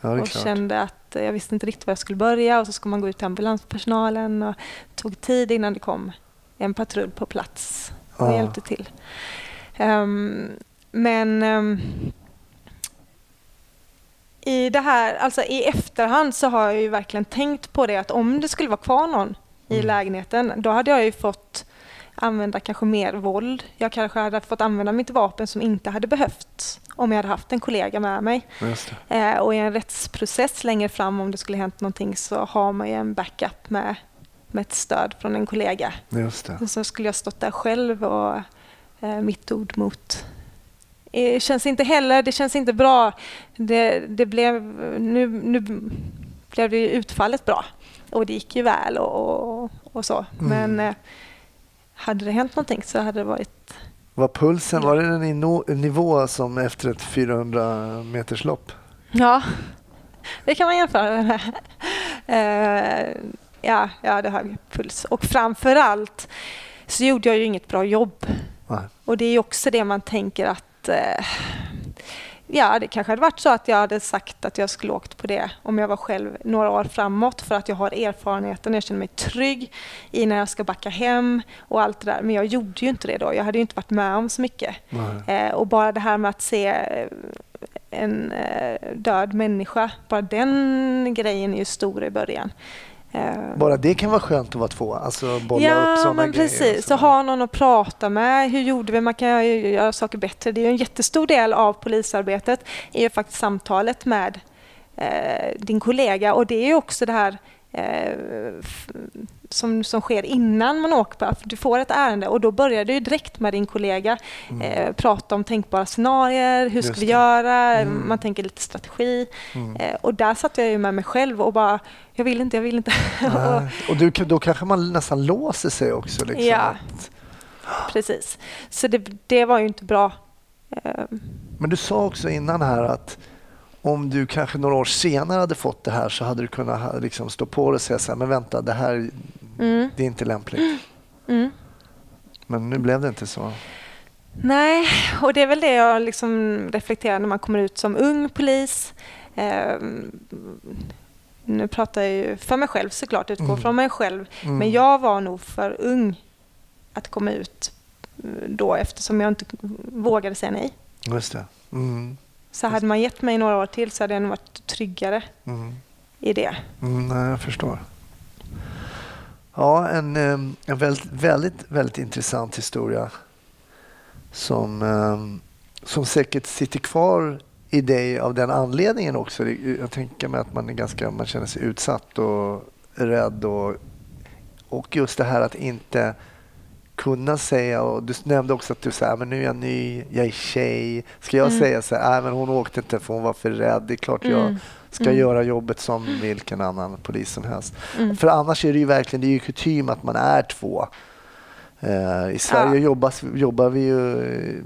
Speaker 1: ja,
Speaker 3: och
Speaker 1: klart.
Speaker 3: kände att jag visste inte riktigt var jag skulle börja och så ska man gå ut till ambulanspersonalen och tog tid innan det kom en patrull på plats och
Speaker 1: Ja.
Speaker 3: hjälpte till. Ehm, men ehm, i det här, alltså i efterhand så har jag ju verkligen tänkt på det att om det skulle vara kvar någon i
Speaker 1: Mm.
Speaker 3: lägenheten, då hade jag ju fått använda kanske mer våld. Jag kanske hade fått använda mitt vapen som inte hade behövts om jag hade haft en kollega med mig. Eh, och i en rättsprocess längre fram om det skulle hänt någonting så har man ju en backup med, med ett stöd från en kollega.
Speaker 1: Just det.
Speaker 3: Och så skulle jag stått där själv och eh, mitt ord mot det känns inte heller, det känns inte bra. Det, det blev, nu, nu blev det utfallet bra och det gick ju väl och, och, och så.
Speaker 1: Mm.
Speaker 3: Men eh, hade det hänt någonting så hade det varit...
Speaker 1: Var pulsen, var det en nivå som efter ett 400 meters lopp?
Speaker 3: Ja, det kan man jämföra med. Eh, ja, jag hade hög puls. Och framför allt så gjorde jag ju inget bra jobb.
Speaker 1: Nej.
Speaker 3: Och det är ju också det man tänker att eh, Ja, det kanske hade varit så att jag hade sagt att jag skulle åkt på det om jag var själv några år framåt för att jag har erfarenheten, jag känner mig trygg i när jag ska backa hem och allt det där. Men jag gjorde ju inte det då. Jag hade ju inte varit med om så mycket. Eh, och bara det här med att se eh, en eh, död människa, bara den grejen är ju stor i början. Eh,
Speaker 1: Bara det kan vara skönt att vara två, alltså bolla upp
Speaker 3: Ja,
Speaker 1: sådana
Speaker 3: men
Speaker 1: grejer.
Speaker 3: precis. Så ha någon att prata med. Hur gjorde vi? Man kan göra saker bättre. Det är en jättestor del av polisarbetet är ju faktiskt samtalet med eh, din kollega och det är också det här som, som sker innan man åker på. Du får ett ärende och då börjar du direkt med din kollega. Eh, prata om tänkbara scenarier, hur ska vi göra?
Speaker 1: Mm.
Speaker 3: Man tänker lite strategi.
Speaker 1: Mm.
Speaker 3: Eh, och där satt jag ju med mig själv och bara, jag vill inte, jag vill inte. och.
Speaker 1: Och du, då kanske man nästan låser sig också. Liksom.
Speaker 3: Ja. Precis. Så det, det var ju inte bra. Eh,
Speaker 1: Men du sa också innan här att om du kanske några år senare hade fått det här så hade du kunnat liksom stå på dig och säga så här, men vänta, det här
Speaker 3: Mm,
Speaker 1: det är inte lämpligt.
Speaker 3: mm.
Speaker 1: Men nu blev det inte så.
Speaker 3: Nej, och det är väl det jag liksom reflekterar när man kommer ut som ung polis. Eh, nu pratar jag ju för mig själv såklart, utgår
Speaker 1: Mm.
Speaker 3: från mig själv.
Speaker 1: Mm.
Speaker 3: Men jag var nog för ung att komma ut då eftersom jag inte vågade säga nej.
Speaker 1: Just det. Mm.
Speaker 3: Så hade man gett mig några år till så hade jag nog varit tryggare
Speaker 1: Mm.
Speaker 3: i det.
Speaker 1: Mm, nej, jag förstår. Ja, en, em, en väldigt, väldigt, väldigt intressant historia som, em, som säkert sitter kvar i dig av den anledningen också. Jag tänker mig att man, är ganska, man känner sig utsatt och rädd och, och just det här att inte kunna säga och du nämnde också att du säger men nu är jag ny, jag är tjej. Ska jag
Speaker 3: Mm.
Speaker 1: säga så här, men hon åkte inte för hon var för rädd. Det är klart jag
Speaker 3: Mm.
Speaker 1: ska
Speaker 3: Mm.
Speaker 1: göra jobbet som vilken annan polis som helst.
Speaker 3: Mm.
Speaker 1: För annars är det ju verkligen det är ju kutym att man är två. Eh, I Sverige
Speaker 3: Ja.
Speaker 1: jobbas, jobbar vi ju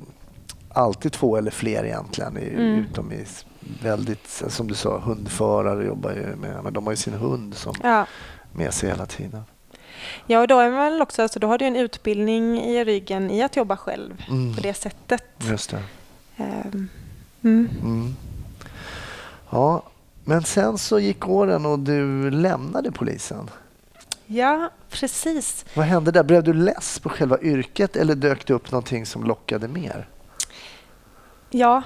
Speaker 1: alltid två eller fler egentligen. i-
Speaker 3: Mm.
Speaker 1: Utom i väldigt, som du sa, hundförare jobbar ju med, men de har ju sin hund som
Speaker 3: Ja.
Speaker 1: med sig hela tiden.
Speaker 3: Ja, och då är man också, alltså, då har du en utbildning i ryggen i att jobba själv
Speaker 1: Mm.
Speaker 3: på det sättet.
Speaker 1: Just det.
Speaker 3: Ehm, Mm.
Speaker 1: Mm. Ja, men sen så gick åren och du lämnade polisen.
Speaker 3: Ja, precis.
Speaker 1: Vad hände där? Blev du less på själva yrket eller dök det upp någonting som lockade mer?
Speaker 3: Ja,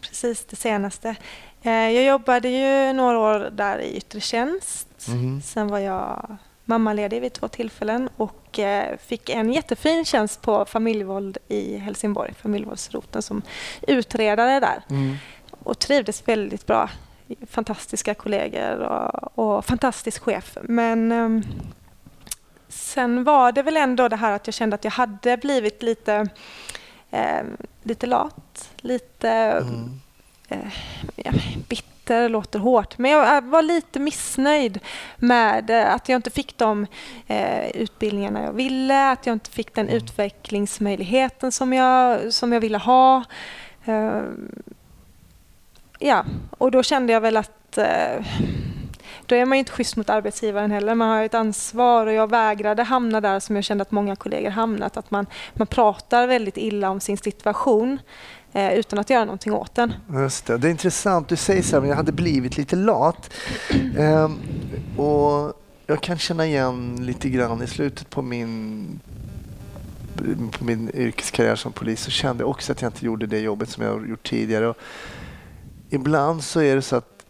Speaker 3: precis det senaste. Eh, Jag jobbade ju några år där i yttre tjänst.
Speaker 1: Mhm.
Speaker 3: Sen var jag mammaledig vid två tillfällen och eh, fick en jättefin tjänst på familjevåld i Helsingborg, familjevåldsroten som utredare där.
Speaker 1: Mm.
Speaker 3: och trivdes väldigt bra. Fantastiska kollegor och, och fantastisk chef. Men ehm, sen var det väl ändå det här att jag kände att jag hade blivit lite, ehm, lite lat, lite
Speaker 1: Mm.
Speaker 3: eh, ja, bitter låter hårt, men jag var lite missnöjd med eh, att jag inte fick de eh, utbildningarna jag ville, att jag inte fick den
Speaker 1: Mm.
Speaker 3: utvecklingsmöjligheten som jag, som jag ville ha. Eh, ja, och då kände jag väl att då är man ju inte schysst mot arbetsgivaren heller. Man har ett ansvar och jag vägrade hamna där som jag kände att många kollegor hamnat. Att man, man pratar väldigt illa om sin situation eh, utan att göra någonting åt den.
Speaker 1: Just det. det är intressant. Du säger så här, men jag hade blivit lite lat. Ehm, och jag kan känna igen lite grann i slutet på min, på min yrkeskarriär som polis så kände jag också att jag inte gjorde det jobbet som jag har gjort tidigare. Och ibland så är det så att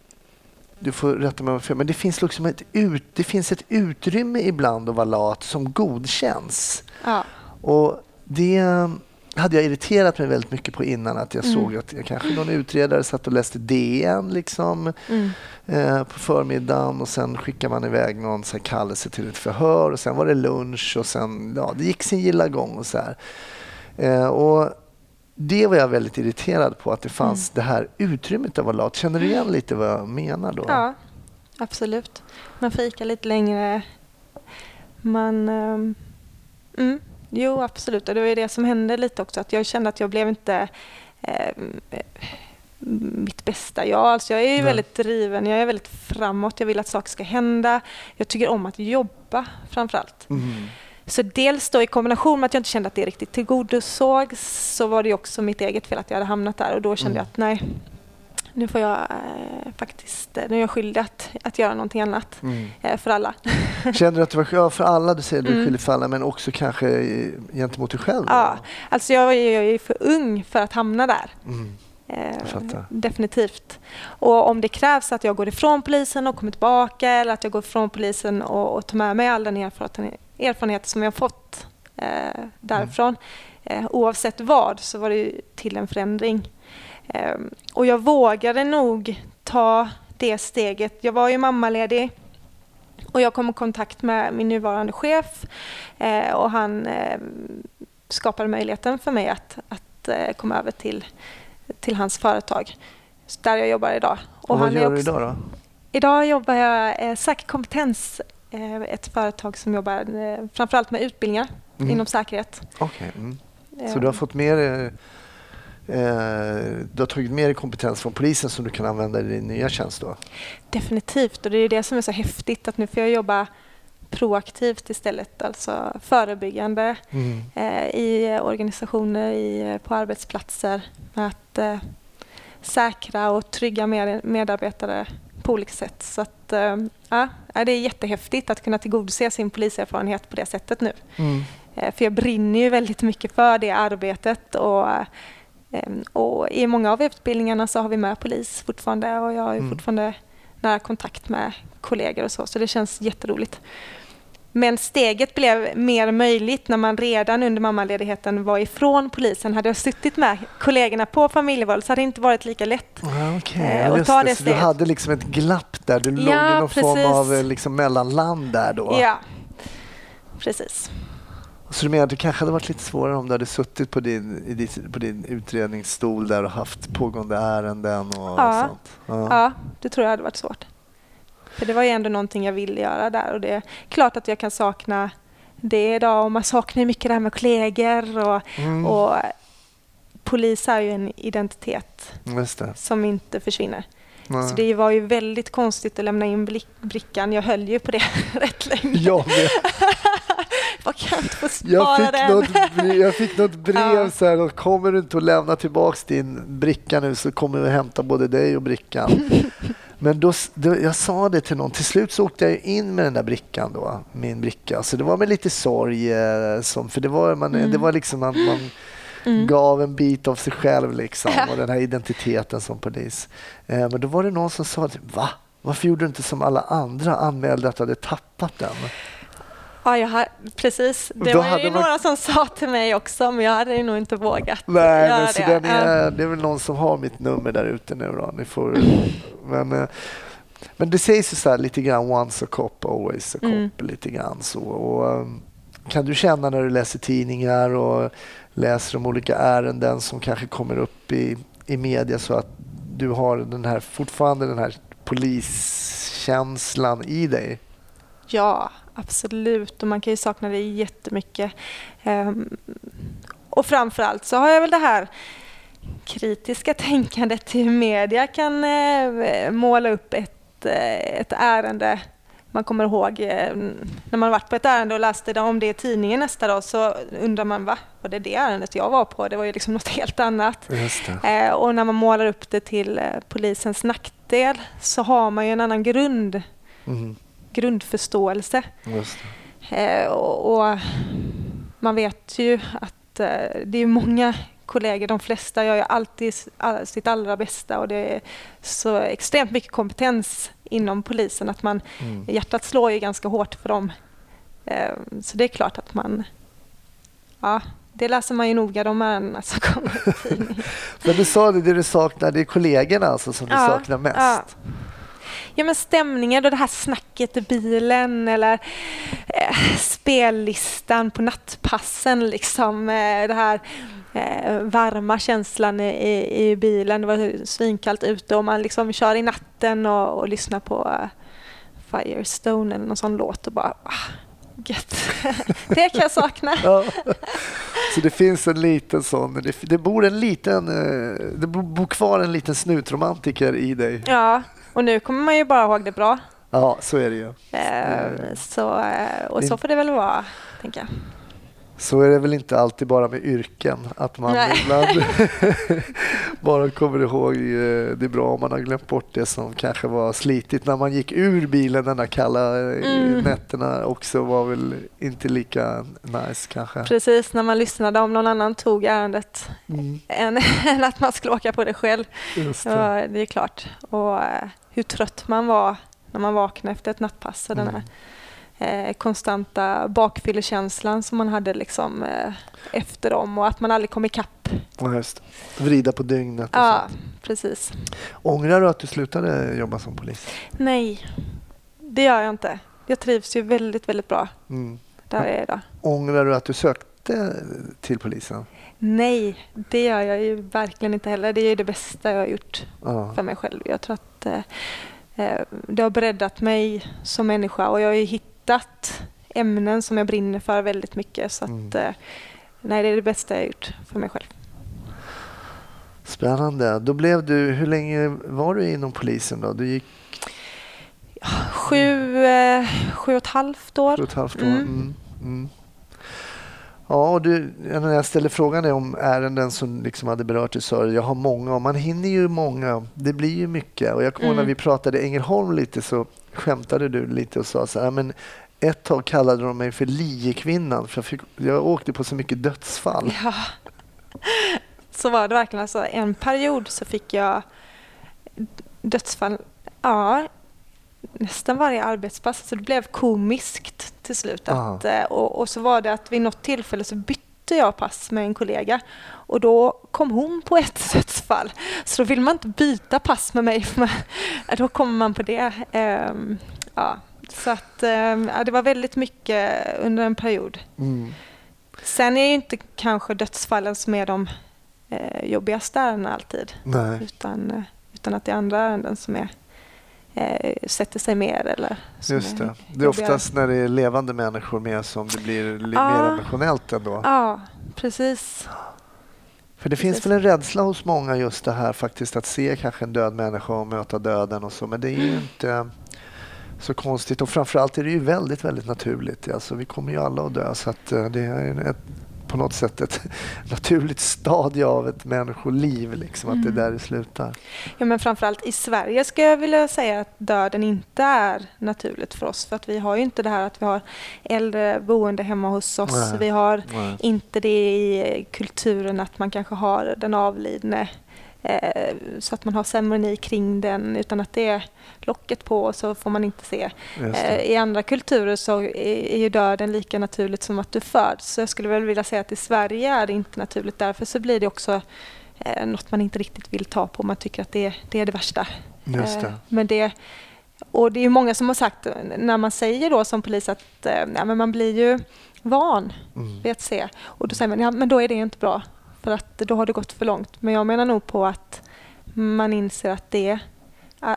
Speaker 1: du får rätta mig om jag har fel, men det finns, liksom ett ut, det finns ett utrymme ibland att vara lat som godkänns.
Speaker 3: Ja.
Speaker 1: Och det hade jag irriterat mig väldigt mycket på innan. Att jag
Speaker 3: Mm.
Speaker 1: såg att jag kanske någon utredare satt och läste DN liksom,
Speaker 3: Mm.
Speaker 1: eh, på förmiddagen och sen skickade man iväg någon så här kallelse till ett förhör och sen var det lunch och sen, ja, det gick sin gilla gång och så här. Eh, och det var jag väldigt irriterad på, att det fanns det här utrymmet att vara lat. Känner du igen lite vad jag menar då?
Speaker 3: Ja, absolut. Man fikar lite längre. Man... mm, jo, absolut. Och det var ju det som hände lite också. Att jag kände att jag blev inte eh, mitt bästa jag. Alltså jag är ju väldigt driven. Jag är väldigt framåt. Jag vill att saker ska hända. Jag tycker om att jobba framför allt.
Speaker 1: Mm.
Speaker 3: Så dels då i kombination med att jag inte kände att det riktigt tillgodosågs så var det också mitt eget fel att jag hade hamnat där och då kände
Speaker 1: Mm.
Speaker 3: jag att nej, nu får jag eh, faktiskt, nu är jag skyldig att, att göra någonting annat
Speaker 1: Mm.
Speaker 3: eh, för alla.
Speaker 1: Känner du att du var ja, för alla, du säger du är
Speaker 3: Mm.
Speaker 1: skyldig för alla, men också kanske gentemot dig själv?
Speaker 3: Ja, alltså jag, är- jag är för ung för att hamna där.
Speaker 1: Mm.
Speaker 3: Eh, definitivt. Och om det krävs att jag går ifrån polisen och kommer tillbaka eller att jag går ifrån polisen och, och tar med mig all den erfarenhet, erfarenhet som jag har fått eh, därifrån. Eh, oavsett vad så var det till en förändring. Eh, och jag vågade nog ta det steget. Jag var ju mammaledig och jag kom i kontakt med min nuvarande chef eh, och han eh, skapade möjligheten för mig att, att eh, komma över till, till hans företag där jag jobbar idag.
Speaker 1: Och vad
Speaker 3: han är
Speaker 1: gör du idag då?
Speaker 3: Idag jobbar jag eh, säker kompetens, eh, ett företag som jobbar eh, framförallt med utbildningar
Speaker 1: Mm.
Speaker 3: inom säkerhet.
Speaker 1: Okej. Mm. Så du har fått mer eh, eh, du har tagit med dig kompetens från polisen som du kan använda i din nya tjänst då?
Speaker 3: Definitivt, och det är det som är så häftigt att nu får jag jobba proaktivt istället, alltså förebyggande eh, i organisationer, i, på arbetsplatser med att eh, säkra och trygga med, medarbetare på olika sätt. Så att, eh, ja, det är jättehäftigt att kunna tillgodose sin poliserfarenhet på det sättet nu.
Speaker 1: Mm.
Speaker 3: Eh, För jag brinner ju väldigt mycket för det arbetet och, eh, och i många av utbildningarna så har vi med polis fortfarande och jag har
Speaker 1: Mm.
Speaker 3: fortfarande nära kontakt med kollegor och så, så det känns jätteroligt. Men steget blev mer möjligt när man redan under mammaledigheten var ifrån polisen. Hade jag suttit med kollegorna på familjevåld så hade det inte varit lika lätt.
Speaker 1: Ah,
Speaker 3: Eh,
Speaker 1: ja,
Speaker 3: och
Speaker 1: just
Speaker 3: ta
Speaker 1: det.
Speaker 3: det
Speaker 1: Så du
Speaker 3: steget.
Speaker 1: hade liksom ett glapp där. Du låg
Speaker 3: Ja,
Speaker 1: i någon form
Speaker 3: precis.
Speaker 1: av eh, liksom mellanland där då.
Speaker 3: Ja, precis.
Speaker 1: Så du menar att det kanske hade varit lite svårare om du hade suttit på din, ditt, på din utredningsstol där och haft pågående ärenden och
Speaker 3: Ja.
Speaker 1: sånt? Ja.
Speaker 3: Ja, det tror jag hade varit svårt. För det var ju ändå någonting jag ville göra där och det är klart att jag kan sakna det idag och man saknar mycket det här med kollegor och,
Speaker 1: Mm.
Speaker 3: och polis är ju en identitet som inte försvinner.
Speaker 1: Nej.
Speaker 3: Så det var ju väldigt konstigt att lämna in brickan. Jag höll ju på det rätt länge.
Speaker 1: Vet.
Speaker 3: Vad kan jag få
Speaker 1: Jag
Speaker 3: spara
Speaker 1: fick,
Speaker 3: den?
Speaker 1: något, brev- jag fick något brev
Speaker 3: Ja.
Speaker 1: så här, kommer du inte att lämna tillbaks din bricka nu så kommer vi hämta både dig och brickan. Men då, då, jag sa det till någon, till slut så åkte jag in med den där brickan då, min bricka. Så det var med lite sorg, eh, som, för det var, man,
Speaker 3: Mm.
Speaker 1: det var liksom man, man gav en bit av sig själv liksom och den här identiteten som polis. Eh, men då var det någon som sa, va? Varför gjorde du inte som alla andra anmälde att du hade tappat den?
Speaker 3: Ja, jag har, precis. Det
Speaker 1: Då
Speaker 3: var ju
Speaker 1: man-
Speaker 3: några som sa till mig också, men jag hade nog inte vågat
Speaker 1: Nej,
Speaker 3: göra
Speaker 1: men så
Speaker 3: det.
Speaker 1: den är, det är väl någon som har mitt nummer där ute nu då. Ni får, men, eh, men det sägs ju så här lite grann once a cop, always a cop.
Speaker 3: Mm.
Speaker 1: Lite grann så. Och, eh, kan du känna när du läser tidningar och läser om olika ärenden som kanske kommer upp i, i media så att du har den här, fortfarande den här poliskänslan i dig?
Speaker 3: Ja, absolut. Och man kan ju sakna det jättemycket. Um, och framförallt så har jag väl det här kritiska tänkandet till media kan eh, måla upp ett, eh, ett ärende. Man kommer ihåg eh, när man varit på ett ärende och läste om det i tidningen nästa dag så undrar man va, var det det ärendet jag var på? Det var ju liksom något helt annat. Och när man målar upp det till polisens nackdel så har man ju en annan grund,
Speaker 1: Mm,
Speaker 3: grundförståelse. Eh, och, och man vet ju att eh, det är många kollegor, de flesta gör ju alltid all- sitt allra bästa och det är så extremt mycket kompetens inom polisen. Att man,
Speaker 1: Mm.
Speaker 3: Hjärtat slår ju ganska hårt för dem. Eh, Så det är klart att man... Ja, det läser man ju noga de ärendena som kommer i tidningen.
Speaker 1: Men du sa det, det du saknar, det är kollegorna alltså som du
Speaker 3: Ja,
Speaker 1: saknar mest.
Speaker 3: ja. Ja men stämningen och det här snacket i bilen eller eh, spellistan på nattpassen liksom. Eh, det här eh, varma känslan i, i, bilen. Det var svinkallt ute och man liksom kör i natten och, och lyssnar på eh, Firestone eller någon sån låt och bara ah, gött. det kan jag sakna.
Speaker 1: Ja. Så det finns en liten sån, det, det bor en liten, eh, det bo- bor kvar en liten snutromantiker i dig.
Speaker 3: Ja, och nu kommer man ju bara ihåg det bra.
Speaker 1: Ja, så är det ju.
Speaker 3: Eh, så, eh, och så får det väl vara, tänker jag.
Speaker 1: Så är det väl inte alltid bara med yrken, att man
Speaker 3: Nej.
Speaker 1: ibland bara kommer ihåg eh, det är bra om man har glömt bort det som kanske var slitigt när man gick ur bilen den där kalla eh,
Speaker 3: Mm.
Speaker 1: nätterna också var väl inte lika nice kanske.
Speaker 3: Precis, när man lyssnade om någon annan tog ärendet
Speaker 1: Mm,
Speaker 3: än, än att man skulle åka på det själv.
Speaker 1: just det.
Speaker 3: det är klart. Och hur trött man var när man vaknade efter ett nattpass. Och den
Speaker 1: Mm.
Speaker 3: här eh, konstanta bakfyllekänslan som man hade liksom, eh, efter dem och att man aldrig kom ikapp.
Speaker 1: Ja, just. Vrida på dygnet och
Speaker 3: Ja,
Speaker 1: sånt.
Speaker 3: precis.
Speaker 1: Ångrar du att du slutade jobba som polis?
Speaker 3: Nej, det gör jag inte. Jag trivs ju väldigt, väldigt bra
Speaker 1: Mm.
Speaker 3: där jag är idag.
Speaker 1: Ångrar du att du sökte till polisen?
Speaker 3: Nej, det gör jag ju verkligen inte heller. Det är ju det bästa jag har gjort
Speaker 1: Ja.
Speaker 3: för mig själv. Jag tror att eh, eh, det har breddat mig som människa och jag har ju hittat ämnen som jag brinner för väldigt mycket. Så att,
Speaker 1: Mm.
Speaker 3: eh, nej, det är det bästa jag har gjort för mig själv.
Speaker 1: Spännande. Då blev du, hur länge var du inom polisen då? Du gick
Speaker 3: Sju, eh, sju och ett halvt år.
Speaker 1: sju och ett halvt år.
Speaker 3: Mm.
Speaker 1: Mm. Mm. Ja, och du, när jag ställde frågan dig om ärenden som liksom hade berört dig så jag har många och man hinner ju många. Det blir ju mycket. Och jag kommer ihåg när
Speaker 3: Mm.
Speaker 1: vi pratade Ängelholm lite så skämtade du lite och sa så här, men ett tag kallade de mig för liekvinnan för jag, fick, jag åkte på så mycket dödsfall.
Speaker 3: Ja. Så var det verkligen. Alltså, en period så fick jag dödsfall. Ja, nästan varje arbetspass. Så det blev komiskt till slut. Att, eh, och, och så var det att vid något tillfälle så bytte jag pass med en kollega och då kom hon på ett dödsfall. Så då vill man inte byta pass med mig. För man, ja, då kommer man på det. Ehm, ja. Så att, ehm, ja, det var väldigt mycket under en period.
Speaker 1: Mm.
Speaker 3: Sen är ju inte kanske dödsfallen som är de eh, jobbigaste ärendena alltid.
Speaker 1: Nej.
Speaker 3: Utan, eh, utan att det är andra ärenden som är, eh, sätter sig mer. Eller
Speaker 1: Just det.
Speaker 3: är
Speaker 1: Det är oftast när det är levande människor med som det blir li-
Speaker 3: Ja.
Speaker 1: mer emotionellt ändå.
Speaker 3: Ja, precis.
Speaker 1: För det finns
Speaker 3: Precis.
Speaker 1: väl en rädsla hos många just det här faktiskt att se kanske en död människa och möta döden och så. Men det är ju inte så konstigt och framförallt är det ju väldigt, väldigt naturligt. Alltså, vi kommer ju alla att dö så att eh, det är ett, på något sätt ett naturligt stadie av ett människoliv, liksom, att det är där det slutar.
Speaker 3: Ja, men framförallt i Sverige ska jag vilja säga att döden inte är naturligt för oss. För att vi har ju inte det här att vi har äldre boende hemma hos oss.
Speaker 1: Nej.
Speaker 3: Vi har
Speaker 1: Nej.
Speaker 3: inte det i kulturen att man kanske har den avlidne så att man har ceremoni kring den utan att det är locket på och så får man inte se. Eh. I andra kulturer så är ju döden lika naturligt som att du föds. Så jag skulle väl vilja säga att i Sverige är det inte naturligt. Därför så blir det också eh, något man inte riktigt vill ta på. Man tycker att det, det är det värsta.
Speaker 1: Det.
Speaker 3: Eh, Men det, och det är många som har sagt, när man säger då som polis att eh, nej, men man blir ju van
Speaker 1: Mm.
Speaker 3: vid att se. Och då säger man, ja men då är det inte bra. För att då har det gått för långt. Men jag menar nog på att man inser att det,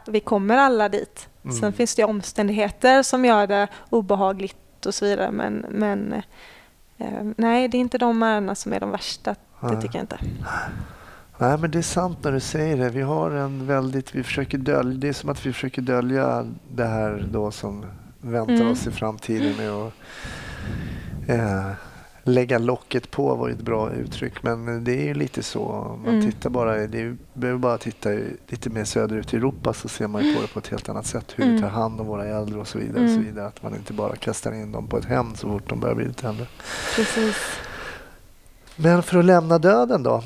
Speaker 3: vi kommer alla dit.
Speaker 1: Mm.
Speaker 3: Sen finns det omständigheter som gör det obehagligt och så vidare. Men, men eh, nej, det är inte de ärendena som är de värsta. Det
Speaker 1: Nej.
Speaker 3: tycker jag inte.
Speaker 1: Nej, men det är sant när du säger det. Vi har en väldigt, vi försöker dölja, det är som att vi försöker dölja det här då som väntar
Speaker 3: Mm.
Speaker 1: oss i framtiden med att eh, lägga locket på var ett bra uttryck. Men det är ju lite så. Man
Speaker 3: Mm.
Speaker 1: tittar bara, det är, behöver bara titta lite mer söderut i Europa så ser man ju på det på ett helt annat sätt. Hur vi
Speaker 3: Mm.
Speaker 1: tar hand om våra äldre och så vidare. Och så
Speaker 3: Mm.
Speaker 1: vidare. Att man inte bara kastar in dem på ett hem så fort de börjar bli lite äldre.
Speaker 3: Precis.
Speaker 1: Men för att lämna döden då.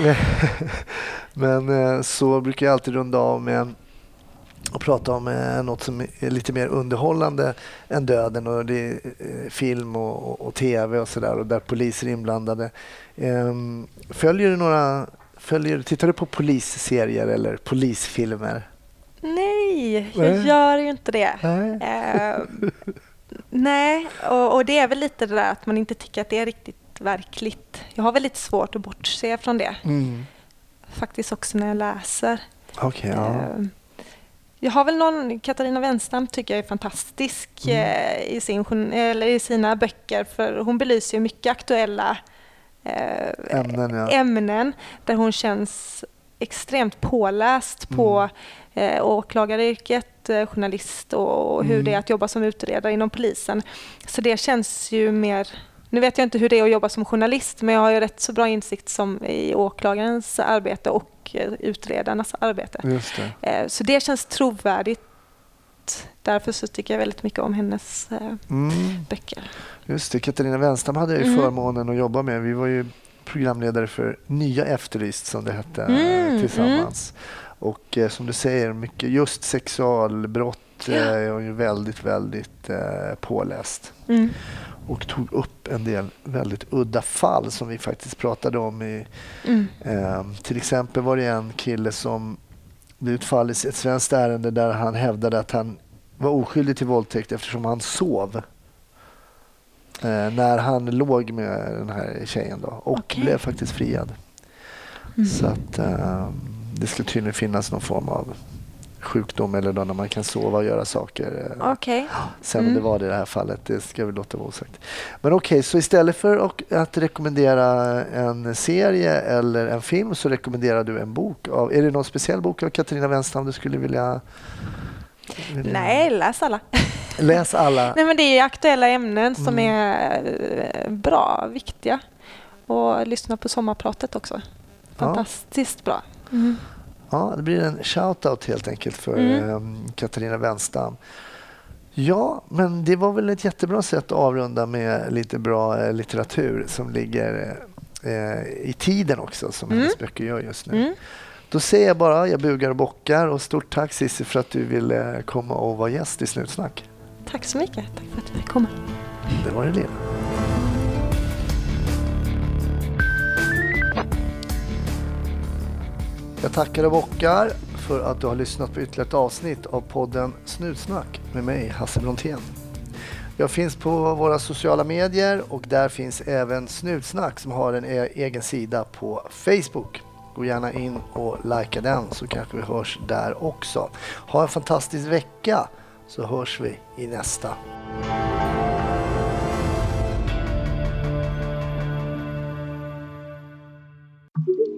Speaker 1: Men eh, så brukar jag alltid runda av med och prata om eh, något som är lite mer underhållande än döden. Och det är eh, film och, och, och tv och sådär och där poliser är inblandade. Ehm, följer du några, följer, tittar du på polisserier eller polisfilmer?
Speaker 3: Nej, jag
Speaker 1: Nej.
Speaker 3: gör ju inte det.
Speaker 1: Nej.
Speaker 3: Eh, nej, och, och det är väl lite det där att man inte tycker att det är riktigt verkligt. Jag har väl lite svårt att bortse från det.
Speaker 1: Mm.
Speaker 3: Faktiskt också när jag läser.
Speaker 1: Okej, ja.
Speaker 3: Jag har väl någon, Katarina Wenstam tycker jag är fantastisk
Speaker 1: Mm.
Speaker 3: eh, i, sin, eller i sina böcker för hon belyser ju mycket aktuella eh,
Speaker 1: Ämnen, ja.
Speaker 3: ämnen där hon känns extremt påläst på
Speaker 1: Mm.
Speaker 3: eh, åklagaryrket, eh, journalist och, och hur
Speaker 1: Mm.
Speaker 3: det är att jobba som utredare inom polisen. Så det känns ju mer nu vet jag inte hur det är att jobba som journalist men jag har ju rätt så bra insikt som i åklagarens arbete och eh, utredarnas arbete.
Speaker 1: Just det.
Speaker 3: Eh, Så det känns trovärdigt. Därför så tycker jag väldigt mycket om hennes eh,
Speaker 1: Mm.
Speaker 3: böcker.
Speaker 1: Just det, Katarina Wenstam hade jag ju
Speaker 3: Mm.
Speaker 1: förmånen att jobba med. Vi var ju programledare för Nya Efterlyst som det hette
Speaker 3: Mm,
Speaker 1: tillsammans. Och som du säger, mycket just sexualbrott
Speaker 3: Ja.
Speaker 1: eh, är ju väldigt, väldigt eh, påläst.
Speaker 3: Mm.
Speaker 1: Och tog upp en del väldigt udda fall som vi faktiskt pratade om. I,
Speaker 3: Mm.
Speaker 1: eh, till exempel var det en kille som är ett fall i ett svenskt ärende där han hävdade att han var oskyldig till våldtäkt eftersom han sov eh, när han låg med den här tjejen då, och
Speaker 3: Okej.
Speaker 1: blev faktiskt friad.
Speaker 3: Mm.
Speaker 1: Så att eh, det skulle tydligen finnas någon form av sjukdom eller då när man kan sova och göra saker.
Speaker 3: Okej.
Speaker 1: Sen om
Speaker 3: Mm.
Speaker 1: det var det i det här fallet, det ska vi låta vara osagt. Men okej, så istället för att- rekommendera en serie eller en film så rekommenderar du en bok. Av, är det någon speciell bok av Katarina Wenstam du skulle vilja...
Speaker 3: Nej, läs alla.
Speaker 1: Läs alla.
Speaker 3: Nej, men det är aktuella ämnen som
Speaker 1: Mm.
Speaker 3: är eh, bra, viktiga. Och lyssna på sommarpratet också. Fantastiskt bra. Mm.
Speaker 1: Ja, det blir en shout-out helt enkelt för
Speaker 3: Mm.
Speaker 1: ehm, Katarina Wenstam. Ja, men det var väl ett jättebra sätt att avrunda med lite bra eh, litteratur som ligger eh, i tiden också, som
Speaker 3: Mm.
Speaker 1: hennes böcker gör just nu.
Speaker 3: Mm.
Speaker 1: Då säger jag bara, jag bugar och bockar och stort tack Cissi för att du ville komma och vara gäst i Snutsnack.
Speaker 3: Tack så mycket. Tack för att du fick komma.
Speaker 1: Det var det lilla. Jag tackar och bockar för att du har lyssnat på ytterligare ett avsnitt av podden Snutsnack med mig, Hasse Brontén. Jag finns på våra sociala medier och där finns även Snutsnack som har en e- egen sida på Facebook. Gå gärna in och likea den så kanske vi hörs där också. Ha en fantastisk vecka så hörs vi i nästa.